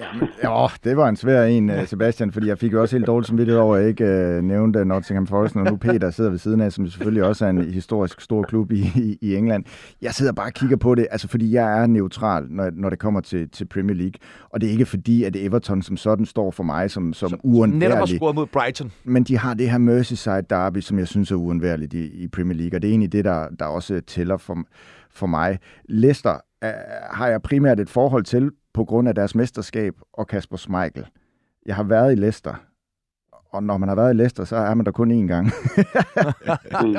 Ja, men, jo, det var en svær en, øh, Sebastian, fordi jeg fik jo også helt dårligt som vidtighed over, at jeg ikke uh, nævnte Nottingham Forest, og nu Peter sidder ved siden af, som selvfølgelig også er en historisk stor klub i, i, i England. Jeg sidder bare og kigger på det, altså fordi jeg er neutral, når, når det kommer til, til Premier League, og det er ikke fordi, at Everton som sådan står for mig som, som, som uundværlig. Netop har scoret mod Brighton. Men de har det her Merseyside derby, som jeg synes er uundværligt i, i Premier League, og det er egentlig det, der, der også tæller for, for mig. Leicester uh, har jeg primært et forhold til på grund af deres mesterskab og Kasper Schmeichel. Jeg har været i Leicester, og når man har været i Leicester, så er man der kun én gang. mm.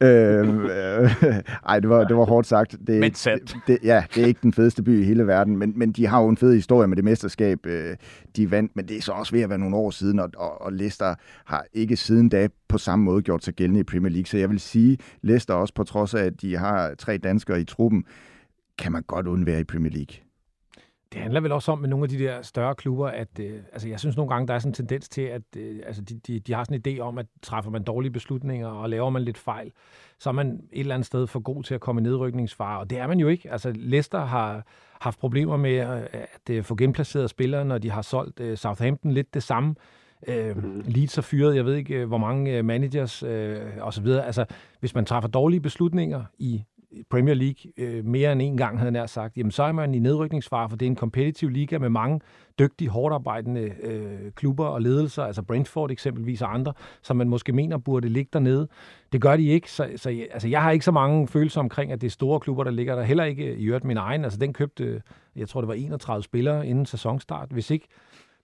(laughs) (laughs) øh, ej, det var, det var hårdt sagt. Det er, men sandt. Det, ja, det er ikke den fedeste by i hele verden, men, men de har jo en fed historie med det mesterskab, øh, de vandt, men det er så også ved at være nogle år siden, og, og, og Leicester har ikke siden da på samme måde gjort sig gældende i Premier League. Så jeg vil sige, Leicester også på trods af, at de har tre danskere i truppen, kan man godt undvære i Premier League. Det handler vel også om med nogle af de der større klubber, at øh, altså jeg synes nogle gange, der er sådan en tendens til, at øh, altså de, de, de har sådan en idé om, at træffer man dårlige beslutninger og laver man lidt fejl, så er man et eller andet sted for god til at komme i nedrykningsfare, og det er man jo ikke. Altså Leicester har haft problemer med at, at øh, få genplaceret spillere, når de har solgt øh, Southampton lidt det samme. Øh, mm. Leeds har fyret, jeg ved ikke, øh, hvor mange managers øh, osv. Altså, hvis man træffer dårlige beslutninger i Premier League øh, mere end en gang, havde jeg nær sagt, jamen så er man i nedrykningsfare, for det er en kompetitiv liga med mange dygtige, hårdt arbejdende øh, klubber og ledelser, altså Brentford eksempelvis og andre, som man måske mener burde ligge dernede. Det gør de ikke, så, så altså, jeg har ikke så mange følelser omkring, at det er store klubber, der ligger der. Heller ikke i øvrigt min egen, altså den købte, øh, jeg tror det var 31 spillere inden sæsonstart. Hvis ikke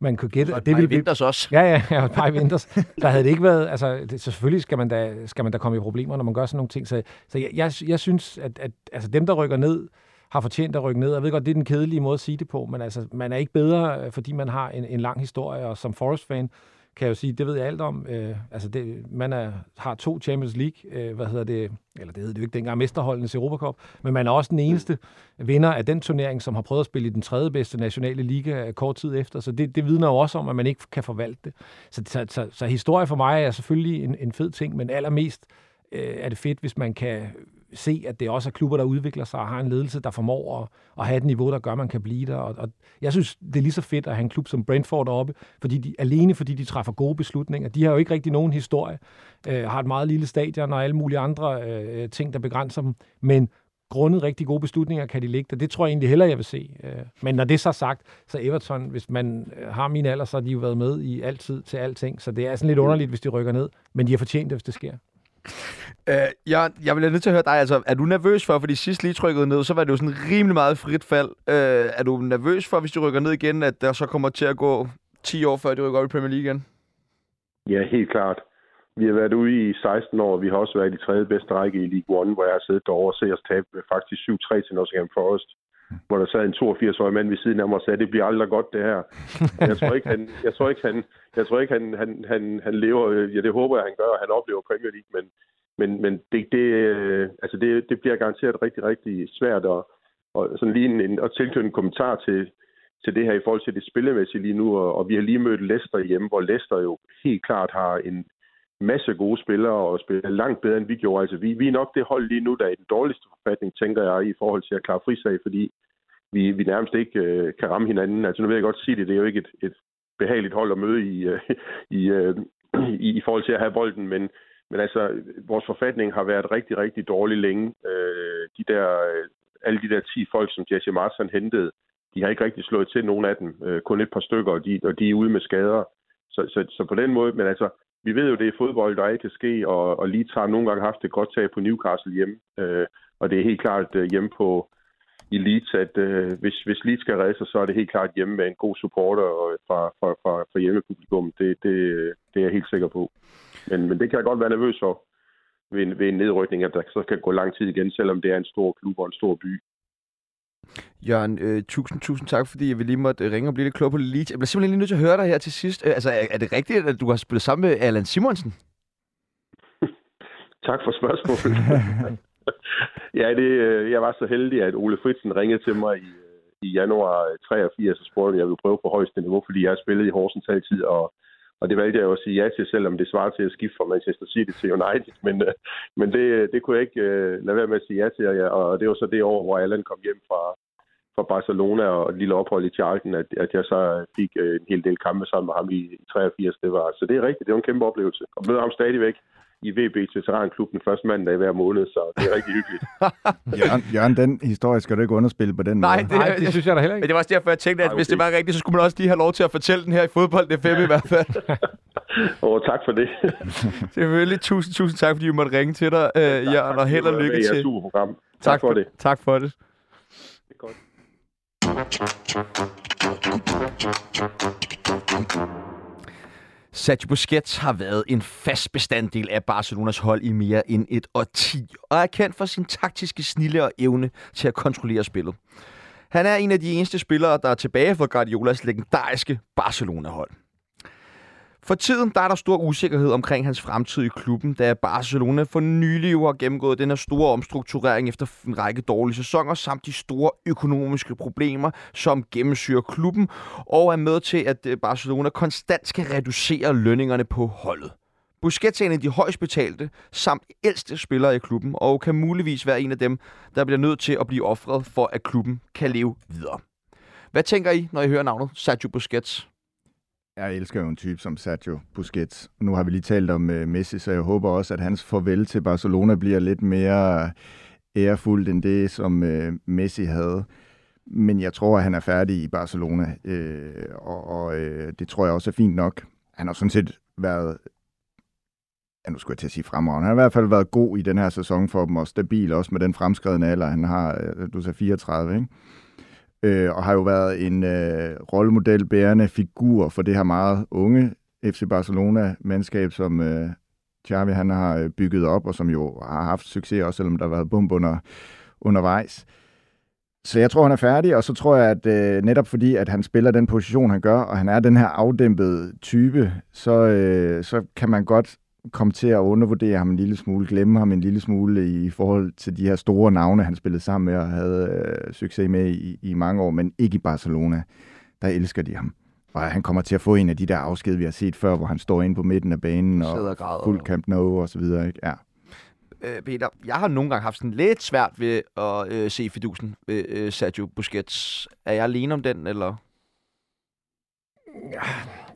man kunne gætte. Og det ville vinters også. Ja, ja, ja, et par i vinters. der havde det ikke været, altså det, selvfølgelig skal man, da, skal man da komme i problemer, når man gør sådan nogle ting. Så, så jeg, jeg, jeg synes, at, at altså dem, der rykker ned, har fortjent at rykke ned. Jeg ved godt, det er den kedelige måde at sige det på, men altså, man er ikke bedre, fordi man har en, en lang historie, og som Forest-fan, kan jeg jo sige, det ved jeg alt om. Øh, altså det, man er, har to Champions League, øh, hvad hedder det, eller det hed det jo ikke dengang, mesterholdenes Europacup, men man er også den eneste vinder af den turnering, som har prøvet at spille i den tredje bedste nationale liga kort tid efter, så det, det vidner jo også om, at man ikke kan forvalte det. Så, så, så, så historie for mig er selvfølgelig en, en fed ting, men allermest øh, er det fedt, hvis man kan se, at det også er klubber, der udvikler sig og har en ledelse, der formår at, at have et niveau, der gør, at man kan blive der. Og, og jeg synes, det er lige så fedt at have en klub som Brentford oppe, fordi de, alene fordi de træffer gode beslutninger. De har jo ikke rigtig nogen historie, øh, har et meget lille stadion og alle mulige andre øh, ting, der begrænser dem, men grundet rigtig gode beslutninger kan de ligge der. Det tror jeg egentlig hellere, jeg vil se. Øh, men når det er så sagt, så Everton, hvis man øh, har min alder, så har de jo været med i altid til alting, så det er sådan lidt underligt, hvis de rykker ned, men de har fortjent det, hvis det sker. Øh, jeg, jeg vil nødt til at høre dig, altså, er du nervøs for, fordi sidst lige trykkede ned, så var det jo sådan rimelig meget frit fald. Øh, er du nervøs for, hvis du rykker ned igen, at der så kommer til at gå 10 år, før de rykker op i Premier League igen? Ja, helt klart. Vi har været ude i 16 år, vi har også været i de tredje bedste række i League One, hvor jeg har siddet derovre og set os tabe faktisk 7-3 til Nottingham Forest hvor der sad en 82-årig mand ved siden af mig og sagde, det bliver aldrig godt det her. Jeg tror ikke, han, jeg tror ikke, han, jeg tror ikke, han, han, han, han lever, øh, ja det håber jeg, han gør, og han oplever Premier League, men, men, men det, det, øh, altså det, det bliver garanteret rigtig, rigtig svært at, og sådan lige en, en, at tilknytte en kommentar til, til det her i forhold til det spillemæssige lige nu, og, og vi har lige mødt Leicester hjemme, hvor Leicester jo helt klart har en masse gode spillere og spiller langt bedre, end vi gjorde. Altså, vi, vi er nok det hold lige nu, der er i den dårligste forfatning, tænker jeg, i forhold til at klare frisag, fordi vi, vi nærmest ikke øh, kan ramme hinanden. Altså nu vil jeg godt sige det, det er jo ikke et, et behageligt hold at møde i, øh, i, øh, i, i forhold til at have bolden, men, men altså, vores forfatning har været rigtig, rigtig dårlig længe. Øh, de der, øh, alle de der 10 folk, som Jesse Marston hentede, de har ikke rigtig slået til nogen af dem. Øh, kun et par stykker, og de, og de er ude med skader. Så, så, så på den måde, men altså, vi ved jo, det er fodbold, der ikke kan ske, og, og Leeds har nogle gange haft et godt tag på Newcastle hjemme, øh, og det er helt klart øh, hjemme på, i Leeds, at øh, hvis, hvis Leeds skal redde sig, så er det helt klart hjemme med en god supporter og øh, fra, fra, fra, fra hjemmepublikum. Det, det, det er jeg helt sikker på. Men, men det kan jeg godt være nervøs for ved en, ved en nedrykning, at der så kan gå lang tid igen, selvom det er en stor klub og en stor by. Jørgen, øh, tusind, tusind tak, fordi jeg lige måtte øh, ringe og blive lidt klog på Leeds. Jeg bliver simpelthen lige nødt til at høre dig her til sidst. Øh, altså, er, er det rigtigt, at du har spillet sammen med Allan Simonsen? (laughs) tak for spørgsmålet. (laughs) ja, det, øh, jeg var så heldig, at Ole Fritsen ringede til mig i, øh, i januar 83 og spurgte, om jeg ville prøve på højeste niveau, fordi jeg har spillet i Horsens altid, og, og det valgte jeg jo at sige ja til, selvom det svarer til at skifte fra Manchester City til United. Men, øh, men det, det kunne jeg ikke uh, lade være med at sige ja til, og det var så det år, hvor Allan kom hjem fra, fra Barcelona og et lille ophold i Charlton, at, at jeg så fik en hel del kampe sammen med ham i, i 83. Det var, så det er rigtigt, det var en kæmpe oplevelse. Og møde ham stadigvæk i VB Veteranklubben første mandag hver måned, så det er rigtig hyggeligt. (laughs) Jørgen, Jørgen, den historie skal du ikke underspille på den Nej, måde. Det, Nej, det synes jeg da heller ikke. Men det var også derfor, jeg tænkte, at Ej, hvis det var rigtigt, så skulle man også lige have lov til at fortælle den her i fodbold, det er i hvert fald. (laughs) Åh, oh, tak for det. (laughs) Selvfølgelig. Tusind, tusind tak, fordi vi måtte ringe til dig, uh, Jørgen, og held og lykke til. Tak, tak for, for det. Tak for det. Det er godt. Sergio Busquets har været en fast bestanddel af Barcelonas hold i mere end et årti, og er kendt for sin taktiske snille og evne til at kontrollere spillet. Han er en af de eneste spillere, der er tilbage fra Guardiolas legendariske Barcelona-hold. For tiden der er der stor usikkerhed omkring hans fremtid i klubben, da Barcelona for nylig har gennemgået den her store omstrukturering efter en række dårlige sæsoner, samt de store økonomiske problemer, som gennemsyrer klubben, og er med til, at øh, Barcelona konstant skal reducere lønningerne på holdet. Busquets er en af de højst betalte samt ældste spillere i klubben, og kan muligvis være en af dem, der bliver nødt til at blive offret for, at klubben kan leve videre. Hvad tænker I, når I hører navnet Sergio Busquets? Jeg elsker jo en type som Sergio Busquets. Nu har vi lige talt om uh, Messi, så jeg håber også, at hans farvel til Barcelona bliver lidt mere øh, ærefuldt end det, som uh, Messi havde. Men jeg tror, at han er færdig i Barcelona, uh, og, og uh, det tror jeg også er fint nok. Han har sådan set været ja, nu skulle jeg til at sige fremragende. Han har i hvert fald været god i den her sæson for dem, og stabil også med den fremskredende alder. Han har, du sagde 34, ikke? Øh, og har jo været en øh, rollemodel bærende figur for det her meget unge FC Barcelona-mandskab, som øh, Xavi han har øh, bygget op, og som jo har haft succes, også selvom der har været bump under, undervejs. Så jeg tror, han er færdig, og så tror jeg, at øh, netop fordi, at han spiller den position, han gør, og han er den her afdæmpede type, så, øh, så kan man godt komme til at undervurdere ham en lille smule, glemme ham en lille smule i forhold til de her store navne, han spillede sammen med og havde øh, succes med i, i mange år, men ikke i Barcelona. Der elsker de ham. Og han kommer til at få en af de der afsked, vi har set før, hvor han står inde på midten af banen og fuld Camp Nou og så videre. Ikke? Ja. Øh, Peter, jeg har nogle gange haft sådan lidt svært ved at øh, se fidusen ved øh, Sergio Busquets. Er jeg alene om den, eller? Ja,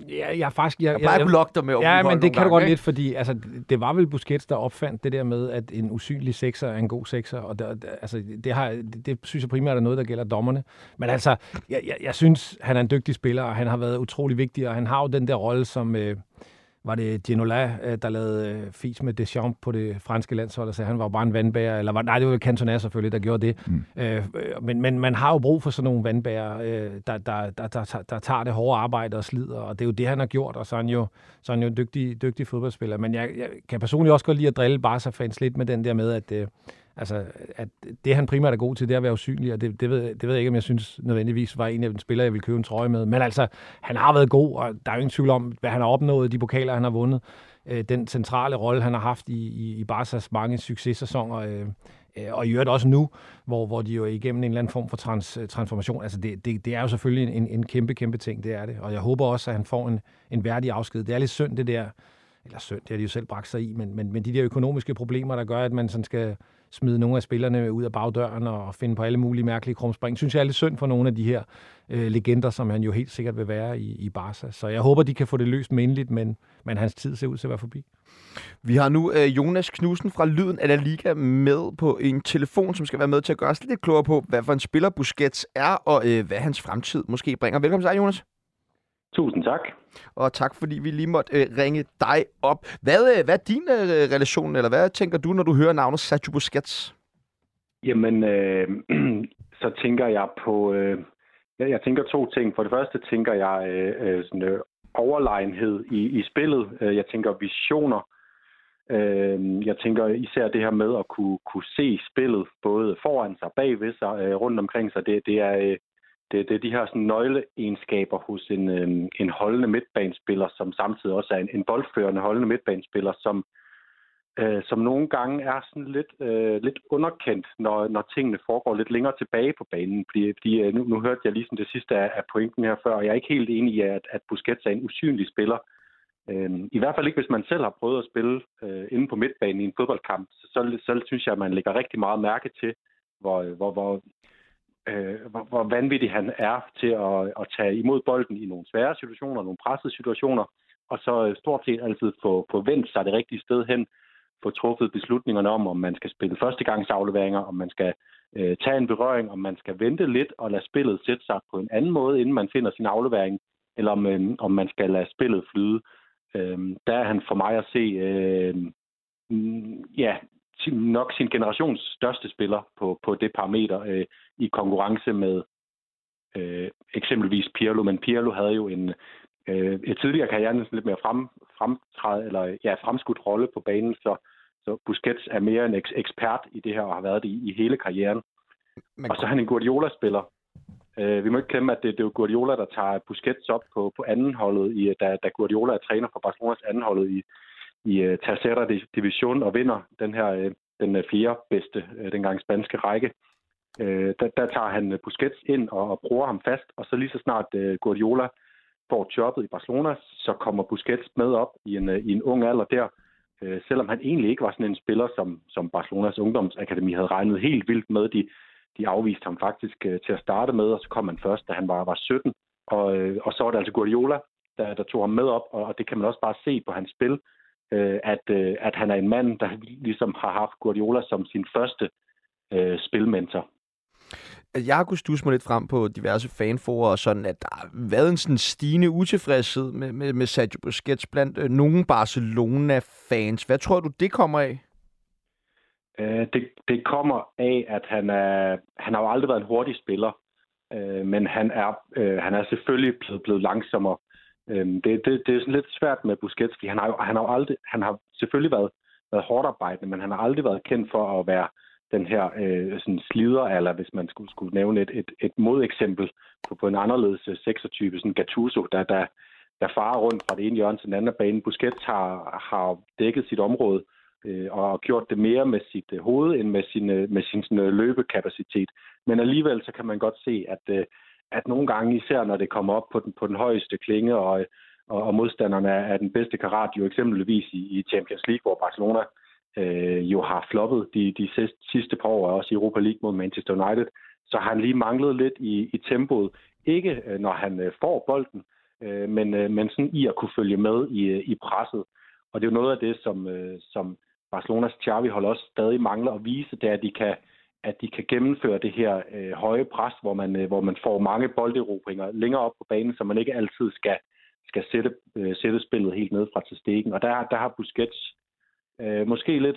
Ja, jeg faktisk... Jeg, jeg plejer at blokke dig med Ja, men det kan du godt ikke? lidt, fordi altså, det var vel Busquets, der opfandt det der med, at en usynlig sekser er en god sekser, og der, altså, det, har, det, det synes jeg primært er noget, der gælder dommerne. Men altså, jeg, jeg, jeg synes, han er en dygtig spiller, og han har været utrolig vigtig, og han har jo den der rolle som... Øh, var det Ginola, øh, der lavede øh, fis med Deschamps på det franske landshold, og sagde, han var bare en vandbærer, eller var, nej, det var Cantona selvfølgelig, der gjorde det. Mm. Øh, men, men man har jo brug for sådan nogle vandbærer, øh, der, der, der, der, der tager det hårde arbejde og slider, og det er jo det, han har gjort, og så er han jo, så er han jo en dygtig, dygtig fodboldspiller. Men jeg, jeg kan personligt også godt lide at drille Barca-fans lidt med den der med, at, øh, Altså, at det han primært er god til, det er at være usynlig, og det, det, ved, det ved jeg ikke, om jeg synes nødvendigvis var en af de spillere, jeg ville købe en trøje med. Men altså, han har været god, og der er jo ingen tvivl om, hvad han har opnået, de pokaler, han har vundet, øh, den centrale rolle, han har haft i, i, i Barca's mange successæsoner, øh, øh og i øvrigt også nu, hvor, hvor de jo er igennem en eller anden form for trans, øh, transformation. Altså, det, det, det er jo selvfølgelig en, en kæmpe, kæmpe ting, det er det. Og jeg håber også, at han får en, en værdig afsked. Det er lidt synd, det der, eller synd, det har de jo selv bragt sig i, men, men, men de der økonomiske problemer, der gør, at man sådan skal smide nogle af spillerne ud af bagdøren og finde på alle mulige mærkelige krumspring. Synes jeg er lidt synd for nogle af de her øh, legender, som han jo helt sikkert vil være i, i Barca. Så jeg håber, de kan få det løst mindeligt, men, men hans tid ser ud til at være forbi. Vi har nu øh, Jonas Knudsen fra Lyden af La Liga med på en telefon, som skal være med til at gøre os lidt klogere på, hvad for en spiller Busquets er, og øh, hvad hans fremtid måske bringer. Velkommen til dig, Jonas. Tusind tak. Og tak, fordi vi lige måtte øh, ringe dig op. Hvad, øh, hvad er din øh, relation, eller hvad tænker du, når du hører navnet Sergio Busquets? Jamen, øh, (clears throat) så tænker jeg på... Øh, jeg, jeg tænker to ting. For det første tænker jeg øh, øh sådan, øh, overlegenhed i, i spillet. Øh, jeg tænker visioner. Øh, jeg tænker især det her med at kunne, kunne se spillet både foran sig, bagved sig, øh, rundt omkring sig. Det, det er... Øh, det, det er de her sådan, nøgleegenskaber hos en, øh, en holdende midtbanespiller, som samtidig også er en, en boldførende holdende midtbanespiller, som, øh, som nogle gange er sådan lidt, øh, lidt underkendt, når, når tingene foregår lidt længere tilbage på banen. Fordi, fordi øh, nu, nu hørte jeg lige det sidste af, af pointen her før, og jeg er ikke helt enig i, at, at Busquets er en usynlig spiller. Øh, I hvert fald ikke, hvis man selv har prøvet at spille øh, inde på midtbanen i en fodboldkamp. Så, så, så synes jeg, at man lægger rigtig meget mærke til, hvor, hvor, hvor, øh, hvor, hvor vanvittig han er til at, at tage imod bolden i nogle svære situationer, nogle pressede situationer, og så øh, stort set altid få, få vendt sig det rigtige sted hen, få truffet beslutningerne om, om man skal spille førstegangsafleveringer, om man skal øh, tage en berøring, om man skal vente lidt og lade spillet sætte sig på en anden måde, inden man finder sin aflevering, eller om, øh, om man skal lade spillet flyde. Øh, der er han for mig at se øh, mm, ja, nok sin generations største spiller på, på det parameter øh, i konkurrence med øh, eksempelvis Pirlo. Men Pirlo havde jo en, øh, tidligere karrieren sådan lidt mere frem, fremtræde, eller ja, fremskudt rolle på banen, så, så Busquets er mere en eks- ekspert i det her, og har været det i, i hele karrieren. Men... Og så er han en Guardiola-spiller. Øh, vi må ikke glemme, at det, det er jo Guardiola, der tager Busquets op på, på anden holdet, i, da, da Guardiola er træner for Barcelonas anden holdet i, i øh, Tercera Division og vinder den her øh, den øh, fjerde bedste, øh, dengang spanske række. øh, der, der tager han øh, Busquets ind og, og bruger ham fast, og så lige så snart øh, Guardiola får jobbet i Barcelona, så kommer Busquets med op i en, øh, i en ung alder der, øh, selvom han egentlig ikke var sådan en spiller, som, som Barcelonas ungdomsakademi havde regnet helt vildt med. De, de afviste ham faktisk øh, til at starte med, og så kom han først, da han var, var 17. Og, øh, og så var det altså Guardiola, der, der tog ham med op, og, og det kan man også bare se på hans spil, uh, at, uh, at han er en mand, der ligesom har haft Guardiola som sin første uh, spilmentor. Jeg har kunnet stusse mig lidt frem på diverse fanforer og sådan, at der har været en sådan stigende utilfredshed med, med, med Sergio Busquets blandt øh, nogle Barcelona-fans. Hvad tror du, det kommer af? Øh, det, det kommer af, at han, er, han har jo aldrig været en hurtig spiller, øh, men han er, øh, han er selvfølgelig blevet, blevet langsommere. Øh, det, det, det er sådan lidt svært med Busquets, fordi han har, han har jo aldrig, han har selvfølgelig været, været hårdt arbejdende, men han har aldrig været kendt for at være den her øh, sådan slider, eller hvis man skulle, skulle nævne et, et, et modeksempel på, på en anderledes øh, seksertype, sådan Gattuso, der, der, der farer rundt fra det ene hjørne til den anden bane. Busquets har, har dækket sit område øh, og gjort det mere med sit øh, hoved end med sin, øh, med sin sådan, øh, løbekapacitet. Men alligevel så kan man godt se, at, øh, at nogle gange, især når det kommer op på den, på den højeste klinge, og, og, og modstanderne er, er den bedste karat, jo eksempelvis i, i Champions League, hvor Barcelona øh, jo har floppet de, de sidste par år, også i Europa League mod Manchester United, så har han lige manglet lidt i, i tempoet. Ikke øh, når han øh, får bolden, øh, men, øh, men sådan i at kunne følge med i, øh, i presset. Og det er jo noget af det, som, øh, som Barcelonas Xavi-hold også stadig mangler at vise, det er, at de kan, at de kan gennemføre det her øh, høje pres, hvor man, øh, hvor man får mange bolderobringer længere op på banen, så man ikke altid skal, skal sætte, øh, sætte spillet helt ned fra til stegen. Og der, der har Busquets øh, måske lidt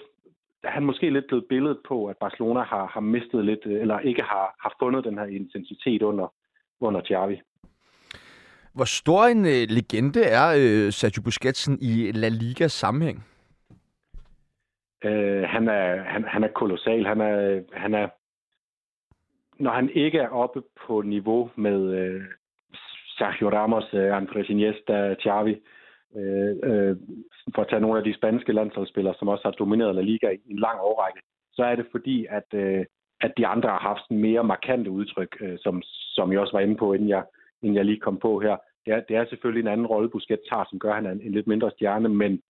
han måske lidt blevet billedet på, at Barcelona har, har mistet lidt, øh, eller ikke har, har fundet den her intensitet under, under Xavi. Hvor stor en øh, legende er øh, Sergio Busquetsen i La Ligas sammenhæng? Øh, han, er, han, han er kolossal. Han er, han er, når han ikke er oppe på niveau med øh, Sergio Ramos, øh, Andres Iniesta, Xavi, øh, øh, for at tage nogle af de spanske landsholdsspillere, som også har domineret La Liga i en lang årrække, så er det fordi, at, øh, at de andre har haft en mere markante udtryk, øh, som, som jeg også var inde på, inden jeg, inden jeg lige kom på her. Det er, det er selvfølgelig en anden rolle, Busquets tager, som gør, at han er en, en lidt mindre stjerne, men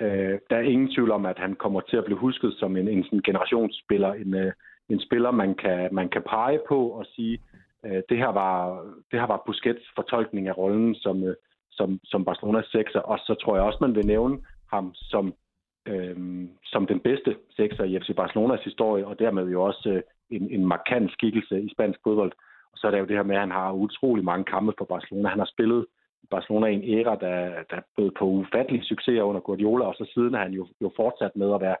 øh, der er ingen tvivl om, at han kommer til at blive husket som en, en sådan generationsspiller, en, øh, en spiller, man kan, man kan pege på og sige, øh, det, her var, det her var Busquets fortolkning af rollen som, øh, som, som Barcelonas sekser, og så tror jeg også, man vil nævne ham som, øh, som den bedste sekser i FC Barcelonas historie, og dermed jo også øh, en, en markant skikkelse i spansk fodbold. Og så er der jo det her med, at han har utrolig mange kampe for Barcelona. Han har spillet Barcelona i en æra, der, der bød på ufattelig succeser under Guardiola, og så siden er han jo, jo fortsat med at være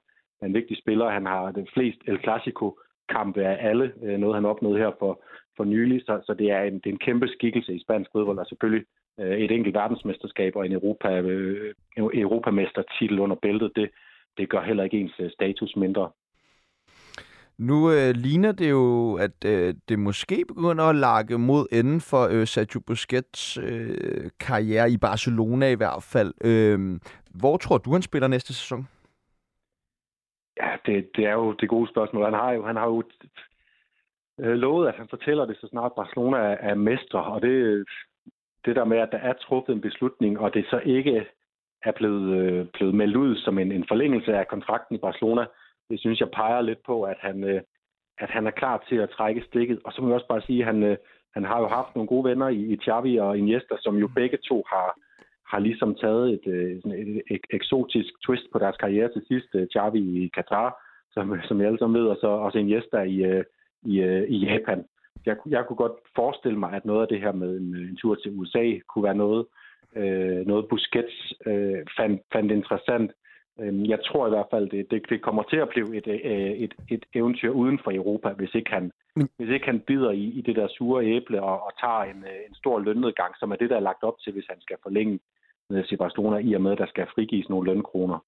en vigtig spiller. Han har det flest El Clasico kampe af alle, øh, noget han opnåede her for, for nylig, så, så det, er en, det er en kæmpe skikkelse i spansk fodbold, og selvfølgelig øh, et enkelt verdensmesterskab og en Europa, øh, europamestertitel under bæltet, det, det gør heller ikke ens øh, status mindre. Nu øh, ligner det jo, at øh, det måske begynder at lakke mod enden for øh, Sergio Busquets øh, karriere i Barcelona i hvert fald. Øh, hvor tror du, han spiller næste sæson? Ja, det, det er jo det gode spørgsmål. Han har jo, han har jo øh, lovet, at han fortæller det, så snart Barcelona er, er mestre, og det, det der med, at der er truffet en beslutning, og det så ikke er blevet, øh, blevet meldt ud som en, en forlængelse af kontrakten i Barcelona, det synes jeg peger lidt på, at han, øh, at han er klar til at trække stikket. Og så må jeg også bare sige, at han, øh, han har jo haft nogle gode venner i, i Xavi og Iniesta, som jo begge to har, har ligesom taget et, øh, et, et eksotisk twist på deres karriere til sidst. Øh, Xavi i Katar, som, som jeg alle sammen ved, og så også Iniesta i, i, i Japan jeg, jeg kunne godt forestille mig, at noget af det her med en, en tur til USA kunne være noget, øh, noget Busquets øh, fandt, fandt interessant. Øhm, jeg tror i hvert fald, det, det, det kommer til at blive et, øh, et, et eventyr uden for Europa, hvis ikke han, Men- hvis ikke han bider i, i det der sure æble og, og tager en, øh, en stor lønnedgang, som er det, der er lagt op til, hvis han skal forlænge med Barcelona, i og med, at der skal frigives nogle lønkroner.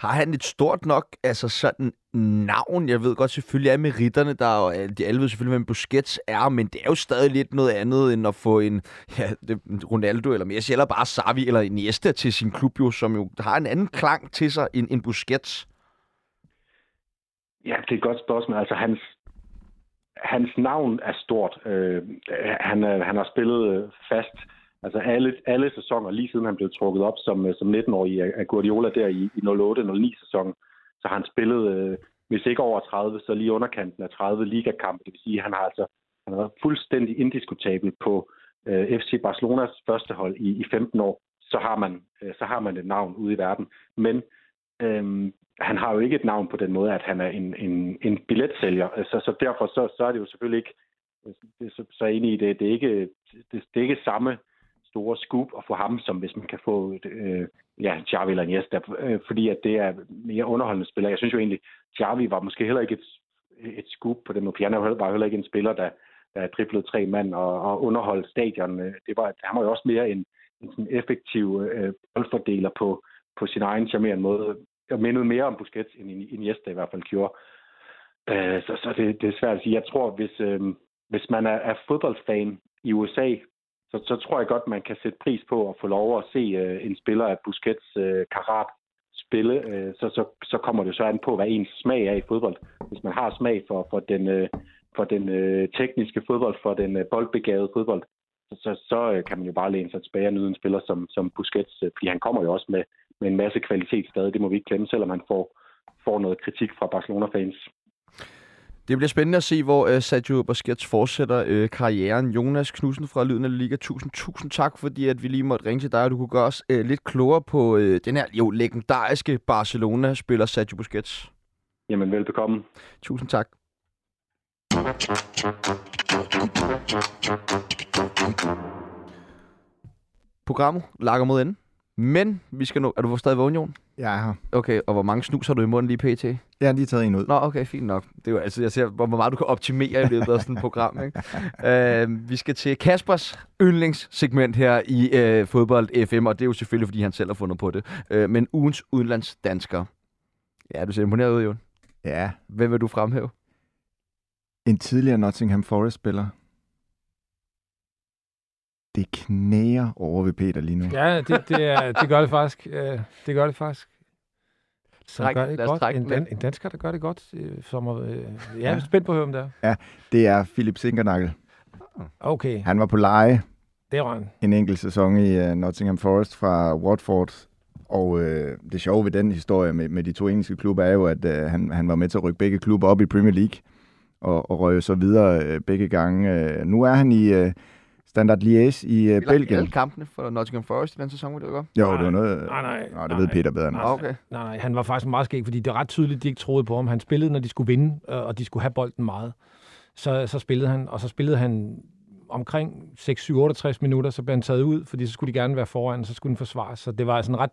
Har han et stort nok altså sådan navn? Jeg ved godt selvfølgelig er meritterne, der og de alle ved selvfølgelig, hvem Busquets er, men det er jo stadig lidt noget andet, end at få en ja, det, Ronaldo eller Messi, eller bare Xavi eller Iniesta til sin klub, jo, som jo har en anden klang til sig end, end Busquets. Ja, det er et godt spørgsmål. Altså, hans, hans navn er stort. Øh, han, han har spillet øh, fast altså alle, alle sæsoner, lige siden han blev trukket op som, øh, som 19-årig af Guardiola der i, i 08-09 sæsonen, så har han spillet, øh, hvis ikke over 30, så lige underkanten af 30 ligakampe. Det vil sige, at han har altså han har været fuldstændig indiskutabel på øh, FC Barcelonas første hold i, i 15 år. Så har, man, øh, så har man et navn ude i verden. Men øh, han har jo ikke et navn på den måde, at han er en, en, en billetsælger. Så, så derfor så, så er det jo selvfølgelig ikke, det, er så, så enig i det, det er ikke, det, det er ikke samme store scoop at få ham, som hvis man kan få øh, ja, Xavi eller Iniesta, øh, fordi at det er mere underholdende spiller. Jeg synes jo egentlig, Xavi var måske heller ikke et, et scoop på den måde. Piano var heller ikke en spiller, der, der driblede tre mand og, og underholdt stadion. Øh, det var, han var jo også mere en, en sådan effektiv øh, boldfordeler på, på sin egen charmerende måde. Jeg mindede mere om Busquets, end Iniesta i hvert fald gjorde. Øh, så så det, det er svært at sige. Jeg tror, hvis, øh, hvis man er, er fodboldfan i USA, så, så tror jeg godt, man kan sætte pris på at få lov at se øh, en spiller af Busquets øh, karat spille. Øh, så, så, så kommer det så an på, hvad ens smag er i fodbold. Hvis man har smag for, for den, øh, for den øh, tekniske fodbold, for den øh, boldbegavede fodbold, så, så, så øh, kan man jo bare læne sig tilbage og nyde en spiller som, som Busquets, øh, fordi han kommer jo også med, med en masse kvalitet stadig. Det må vi ikke glemme, selvom han får, får noget kritik fra Barcelona-fans. Det bliver spændende at se, hvor uh, Sergio Busquets fortsætter uh, karrieren. Jonas Knudsen fra Lyden af Liga, tusind, tusind tak, fordi at vi lige måtte ringe til dig, og du kunne gøre os uh, lidt klogere på uh, den her jo legendariske Barcelona-spiller Sergio Busquets. Jamen, velbekomme. Tusind tak. Programmet lakker mod enden. Men vi skal nu... Er du stadig vågen, Jon? Jeg er her. Okay, og hvor mange snus har du i munden lige pt? Jeg har lige taget en ud. Nå, okay, fint nok. Det er jo altså, jeg ser, hvor meget du kan optimere i løbet af sådan et program. Ikke? uh, (laughs) vi skal til Kaspers yndlingssegment her i uh, Fodbold FM, og det er jo selvfølgelig, fordi han selv har fundet på det. Uh, men ugens udenlandsdansker. Ja, du ser imponeret ud, Jon. Ja, Hvem vil du fremhæve? en tidligere Nottingham Forest-spiller. Det knæger over ved Peter lige nu. Ja, det, det, er, det gør det faktisk. Øh, det gør det faktisk. Som Træk- gør det godt. trække En, den dan, en dansker, der gør det godt. Øh, som, øh, jeg er Ja. spændt på at høre om det er. Det er Philip Sinkernagel. Okay, Han var på leje det er han. en enkelt sæson i uh, Nottingham Forest fra Watford. Og uh, det sjove ved den historie med, med de to engelske klubber er jo, at uh, han, han var med til at rykke begge klubber op i Premier League. Og, og røg så videre uh, begge gange. Uh, nu er han i uh, Standard Liège i uh, Belgien. Alle kampene for Nottingham Forest i den sæson, vil det godt? Jo, det var noget... Nej, nej. Nå, det ved Peter bedre end Nej. Okay. Nej, nej, han var faktisk meget skæg, fordi det er ret tydeligt, at de ikke troede på ham. Han spillede, når de skulle vinde, øh, og de skulle have bolden meget. Så, så spillede han, og så spillede han omkring 6-7-68 minutter, så blev han taget ud, fordi så skulle de gerne være foran, og så skulle den forsvares. Så det var sådan ret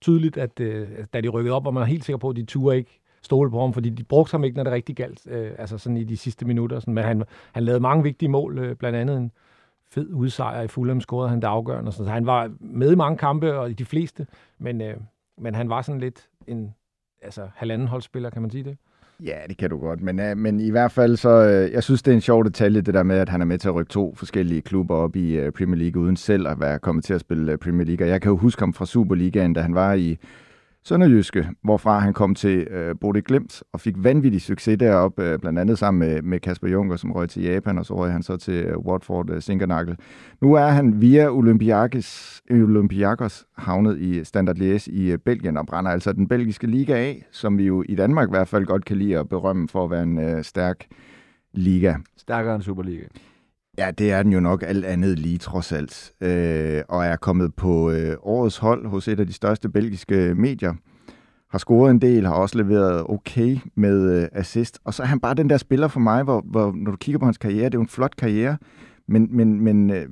tydeligt, at øh, da de rykkede op, og man er helt sikker på, at de turde ikke stole på ham, fordi de brugte ham ikke, når det rigtig galt, øh, altså sådan i de sidste minutter. Sådan. Men han, han lavede mange vigtige mål, øh, blandt andet en fed udsejr i Fulham, scorede han det afgørende. Så han var med i mange kampe, og i de fleste, men, øh, men han var sådan lidt en altså, halvanden holdspiller, kan man sige det? Ja, det kan du godt. Men, øh, men i hvert fald så, øh, jeg synes, det er en sjov detalje, det der med, at han er med til at rykke to forskellige klubber op i øh, Premier League, uden selv at være kommet til at spille øh, Premier League. Og jeg kan jo huske ham fra Superligaen, da han var i Sønderjyske, hvorfra han kom til øh, Bodø Glimt og fik vanvittig succes deroppe, øh, blandt andet sammen med, med Kasper Juncker, som røg til Japan, og så røg han så til øh, Watford øh, Sinkernakkel. Nu er han via Olympiakos, Olympiakos havnet i Standard Liège i øh, Belgien og brænder altså den belgiske liga af, som vi jo i Danmark i hvert fald godt kan lide at berømme for at være en øh, stærk liga. Stærkere end Superliga. Ja, det er den jo nok alt andet lige trods alt. Øh, og er kommet på øh, årets hold hos et af de største belgiske medier. Har scoret en del, har også leveret okay med øh, assist. Og så er han bare den der spiller for mig, hvor, hvor når du kigger på hans karriere, det er jo en flot karriere, men, men, men, øh,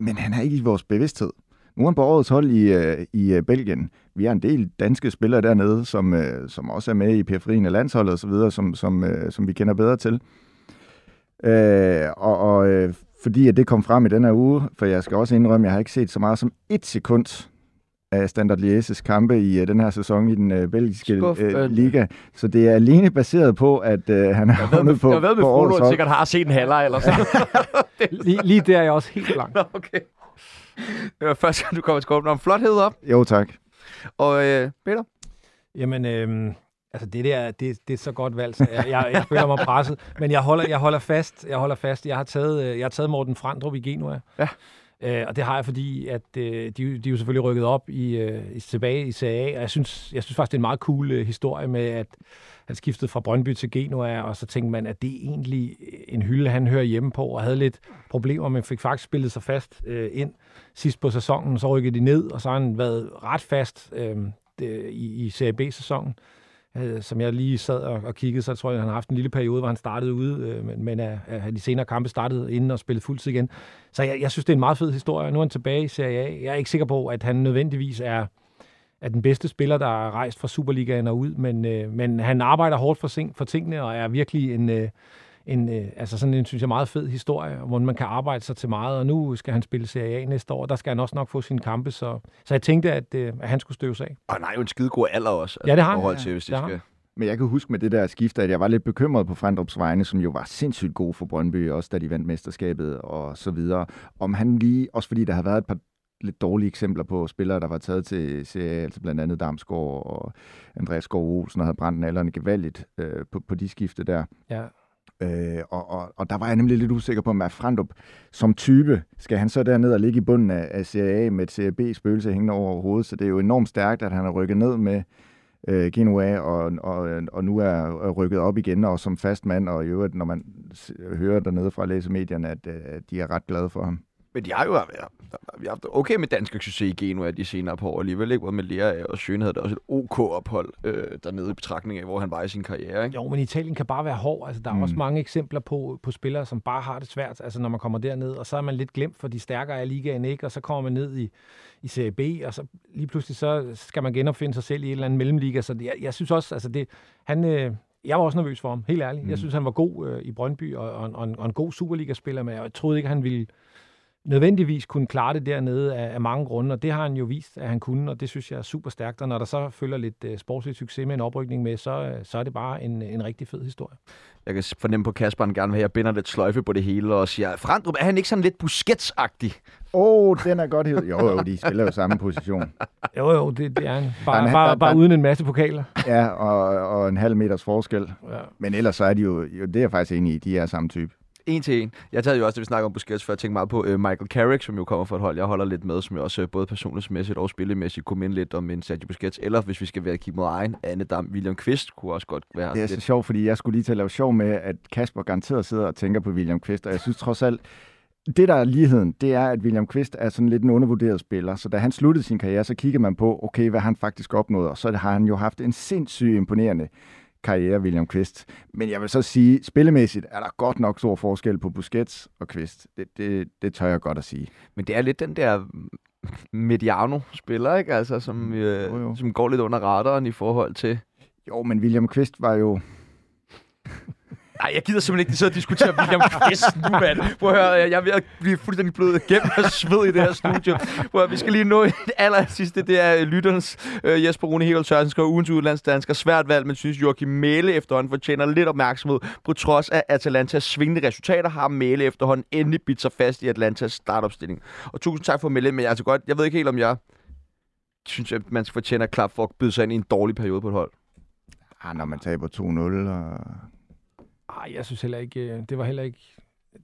men han er ikke i vores bevidsthed. Nu er han på årets hold i, øh, i øh, Belgien. Vi har en del danske spillere dernede, som, øh, som også er med i periferien af landsholdet osv., som, som, øh, som vi kender bedre til. Øh, og og øh, fordi at det kom frem i den her uge, for jeg skal også indrømme, at jeg har ikke set så meget som et sekund af Standard Lièges kampe i uh, den her sæson i den uh, belgiske uh, liga. Så det er alene baseret på, at uh, han er havnet på Jeg ved med, Frodo sikkert har set en halvleg eller sådan. (laughs) lige, lige der er jeg også helt blank. okay. Det var første gang, du kommer til at om flothed op. Jo, tak. Og uh, Peter? Jamen, øh, altså det der, det, det er så godt valgt, så jeg, jeg, jeg føler mig presset. Men jeg holder, jeg holder fast. Jeg holder fast. Jeg har taget, jeg har taget Morten Frandrup i Genua. Ja. Øh, og det har jeg, fordi at øh, de, de er jo selvfølgelig rykket op i, øh, tilbage i Serie A, og jeg synes, jeg synes faktisk, det er en meget cool øh, historie med, at han skiftede fra Brøndby til Genua, og så tænkte man, at det er egentlig en hylde, han hører hjemme på, og havde lidt problemer, men fik faktisk spillet sig fast øh, ind sidst på sæsonen, så rykkede de ned, og så har han været ret fast øh, i, i Serie B-sæsonen øh, Øh, som jeg lige sad og, og kiggede, så tror jeg, at han har haft en lille periode, hvor han startede ude, øh, men, men at, de senere kampe startede inden og spillede fuldtid igen. Så jeg, jeg synes, det er en meget fed historie. Nu er han tilbage i Serie A. Jeg er ikke sikker på, at han nødvendigvis er, er den bedste spiller, der er rejst fra Superligaen og ud, men, øh, men han arbejder hårdt for, for tingene og er virkelig en... Øh, en, øh, altså sådan en, synes jeg, meget fed historie, hvor man kan arbejde sig til meget, og nu skal han spille Serie A næste år, der skal han også nok få sine kampe, så, så jeg tænkte, at, øh, at han skulle støves af. Og han er jo en skide god alder også. Altså, ja, det har han. Til, hvis ja, de skal... Men jeg kan huske med det der skift, at jeg var lidt bekymret på Frandrups vegne, som jo var sindssygt god for Brøndby, også da de vandt mesterskabet og så videre. Om han lige, også fordi der har været et par lidt dårlige eksempler på spillere, der var taget til CA, altså blandt andet Damsgaard og Andreas Skov Olsen, og havde brændt nallerne gevaldigt øh, på, på de skifte der. Ja. Øh, og, og, og der var jeg nemlig lidt usikker på, at Frandrup som type, skal han så derned og ligge i bunden af, af A med et B spøgelse hængende over hovedet, så det er jo enormt stærkt, at han har rykket ned med øh, Genua, og, og, og nu er rykket op igen, og som fast mand, og i øvrigt, når man hører dernede fra at læse medierne, at, øh, at de er ret glade for ham. Men de har jo vi har haft okay med dansk succes i Genua de senere på år alligevel, ikke? Hvor med Lea og Schøn havde der også et OK ophold øh, dernede i betragtning af, hvor han var i sin karriere. Ikke? Jo, men Italien kan bare være hård. Altså, der er mm. også mange eksempler på, på spillere, som bare har det svært, altså når man kommer derned, og så er man lidt glemt for de stærkere af ligaen, ikke? Og så kommer man ned i, i Serie B, og så lige pludselig så skal man genopfinde sig selv i en eller anden mellemliga. Så jeg, jeg synes også, altså det, han, øh, jeg var også nervøs for ham, helt ærligt. Mm. Jeg synes, han var god øh, i Brøndby, og, og, og, en, og en god Superliga-spiller, men jeg troede ikke, han ville nødvendigvis kunne klare det dernede af, af mange grunde, og det har han jo vist, at han kunne, og det synes jeg er super stærkt. Og når der så følger lidt uh, sportslig succes med en oprykning med, så, uh, så er det bare en, en rigtig fed historie. Jeg kan fornemme på Kasper, han gerne vil have, at jeg binder lidt sløjfe på det hele, og siger, Frandrup, er han ikke sådan lidt Busquets-agtig? Åh, oh, den er godt hævet. Jo, jo, de spiller jo samme position. (laughs) jo, jo, det, det er han. Bare, han, bare, bare, bare uden en masse pokaler. (laughs) Ja, og, og en halv meters forskel. Ja. Men ellers så er de jo, jo, det er jeg faktisk enig i, de er samme type. En til en. Jeg tager jo også, det vi snakker om Busquets, for jeg tænker meget på uh, Michael Carrick, som jo kommer fra et hold, jeg holder lidt med, som jeg også uh, både personlighedsmæssigt og spillemæssigt kunne minde lidt om en Sergio Busquets. Eller hvis vi skal være kigge mod egen, Anne Dam, William Kvist kunne også godt være Det er lidt. så sjovt, fordi jeg skulle lige til at lave sjov med, at Kasper garanteret sidder og tænker på William Kvist, og jeg synes trods alt, det, der er ligheden, det er, at William Kvist er sådan lidt en undervurderet spiller. Så da han sluttede sin karriere, så kigger man på, okay, hvad han faktisk opnåede. Og så har han jo haft en sindssygt imponerende karriere, William Kvist. Men jeg vil så sige, spillemæssigt er der godt nok stor forskel på Busquets og Kvist. Det, det, det tør jeg godt at sige. Men det er lidt den der Mediano-spiller, ikke? Altså, som, øh, jo, jo. som går lidt under radaren i forhold til... Jo, men William Kvist var jo Nej, jeg gider simpelthen ikke sidde og diskutere William Kvist nu, mand. Prøv at høre, jeg er ved at blive fuldstændig blød gennem og sved i det her studie. Prøv at, vi skal lige nå et aller sidste. Det er øh, lytterens øh, Jesper Rune Herold Sørensen skriver ugens udlandsdansker. Svært valg, men synes Joachim Mæle efterhånden fortjener lidt opmærksomhed. På trods af Atalantas svingende resultater har Mæle efterhånden endelig bidt sig fast i Atlantas startopstilling. Og tusind tak for at melde men jeg, altså godt, jeg ved ikke helt, om jeg synes, at man skal fortjene at klap for at byde sig ind i en dårlig periode på et hold. Ah, når man taber 2-0 og ej, jeg synes heller ikke, øh, det var heller ikke,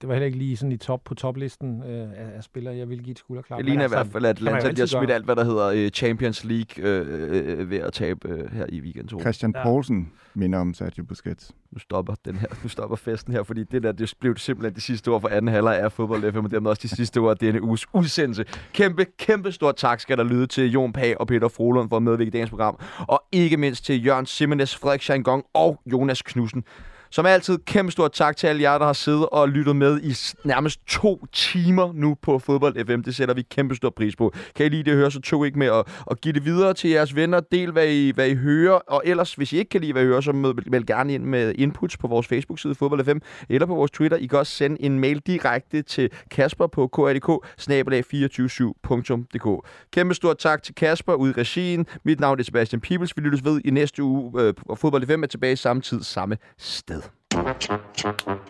det var heller ikke lige sådan i top på toplisten øh, af, af spillere, jeg ville give et skulderklap. Det ligner i altså, hvert fald, at Atlanta de har smidt alt, hvad der hedder uh, Champions League uh, uh, ved at tabe uh, her i weekend 2. Christian ja. Poulsen minder om Sergio Busquets. Nu stopper, den her, nu stopper festen her, fordi det der det blev simpelthen de sidste ord for anden halvleg af fodbold FM, og dermed også de sidste ord af denne uges udsendelse. Kæmpe, kæmpe stort tak skal der lyde til Jon Pag og Peter Frohlund for at medvirke i dagens program, og ikke mindst til Jørgen Simenes, Frederik Schangong og Jonas Knudsen som altid, kæmpe stort tak til alle jer, der har siddet og lyttet med i nærmest to timer nu på Fodbold FM. Det sætter vi kæmpe stor pris på. Kan I lide det høre, så tog ikke med at, at give det videre til jeres venner. Del, hvad I, hvad I hører. Og ellers, hvis I ikke kan lide, hvad I hører, så meld gerne ind med inputs på vores Facebook-side Fodbold FM eller på vores Twitter. I kan også sende en mail direkte til Kasper på krdk 247dk Kæmpe stort tak til Kasper ude i regien. Mit navn er Sebastian Pibels. Vi lyttes ved i næste uge. Øh, og Fodbold FM er tilbage samme tid, samme sted. 다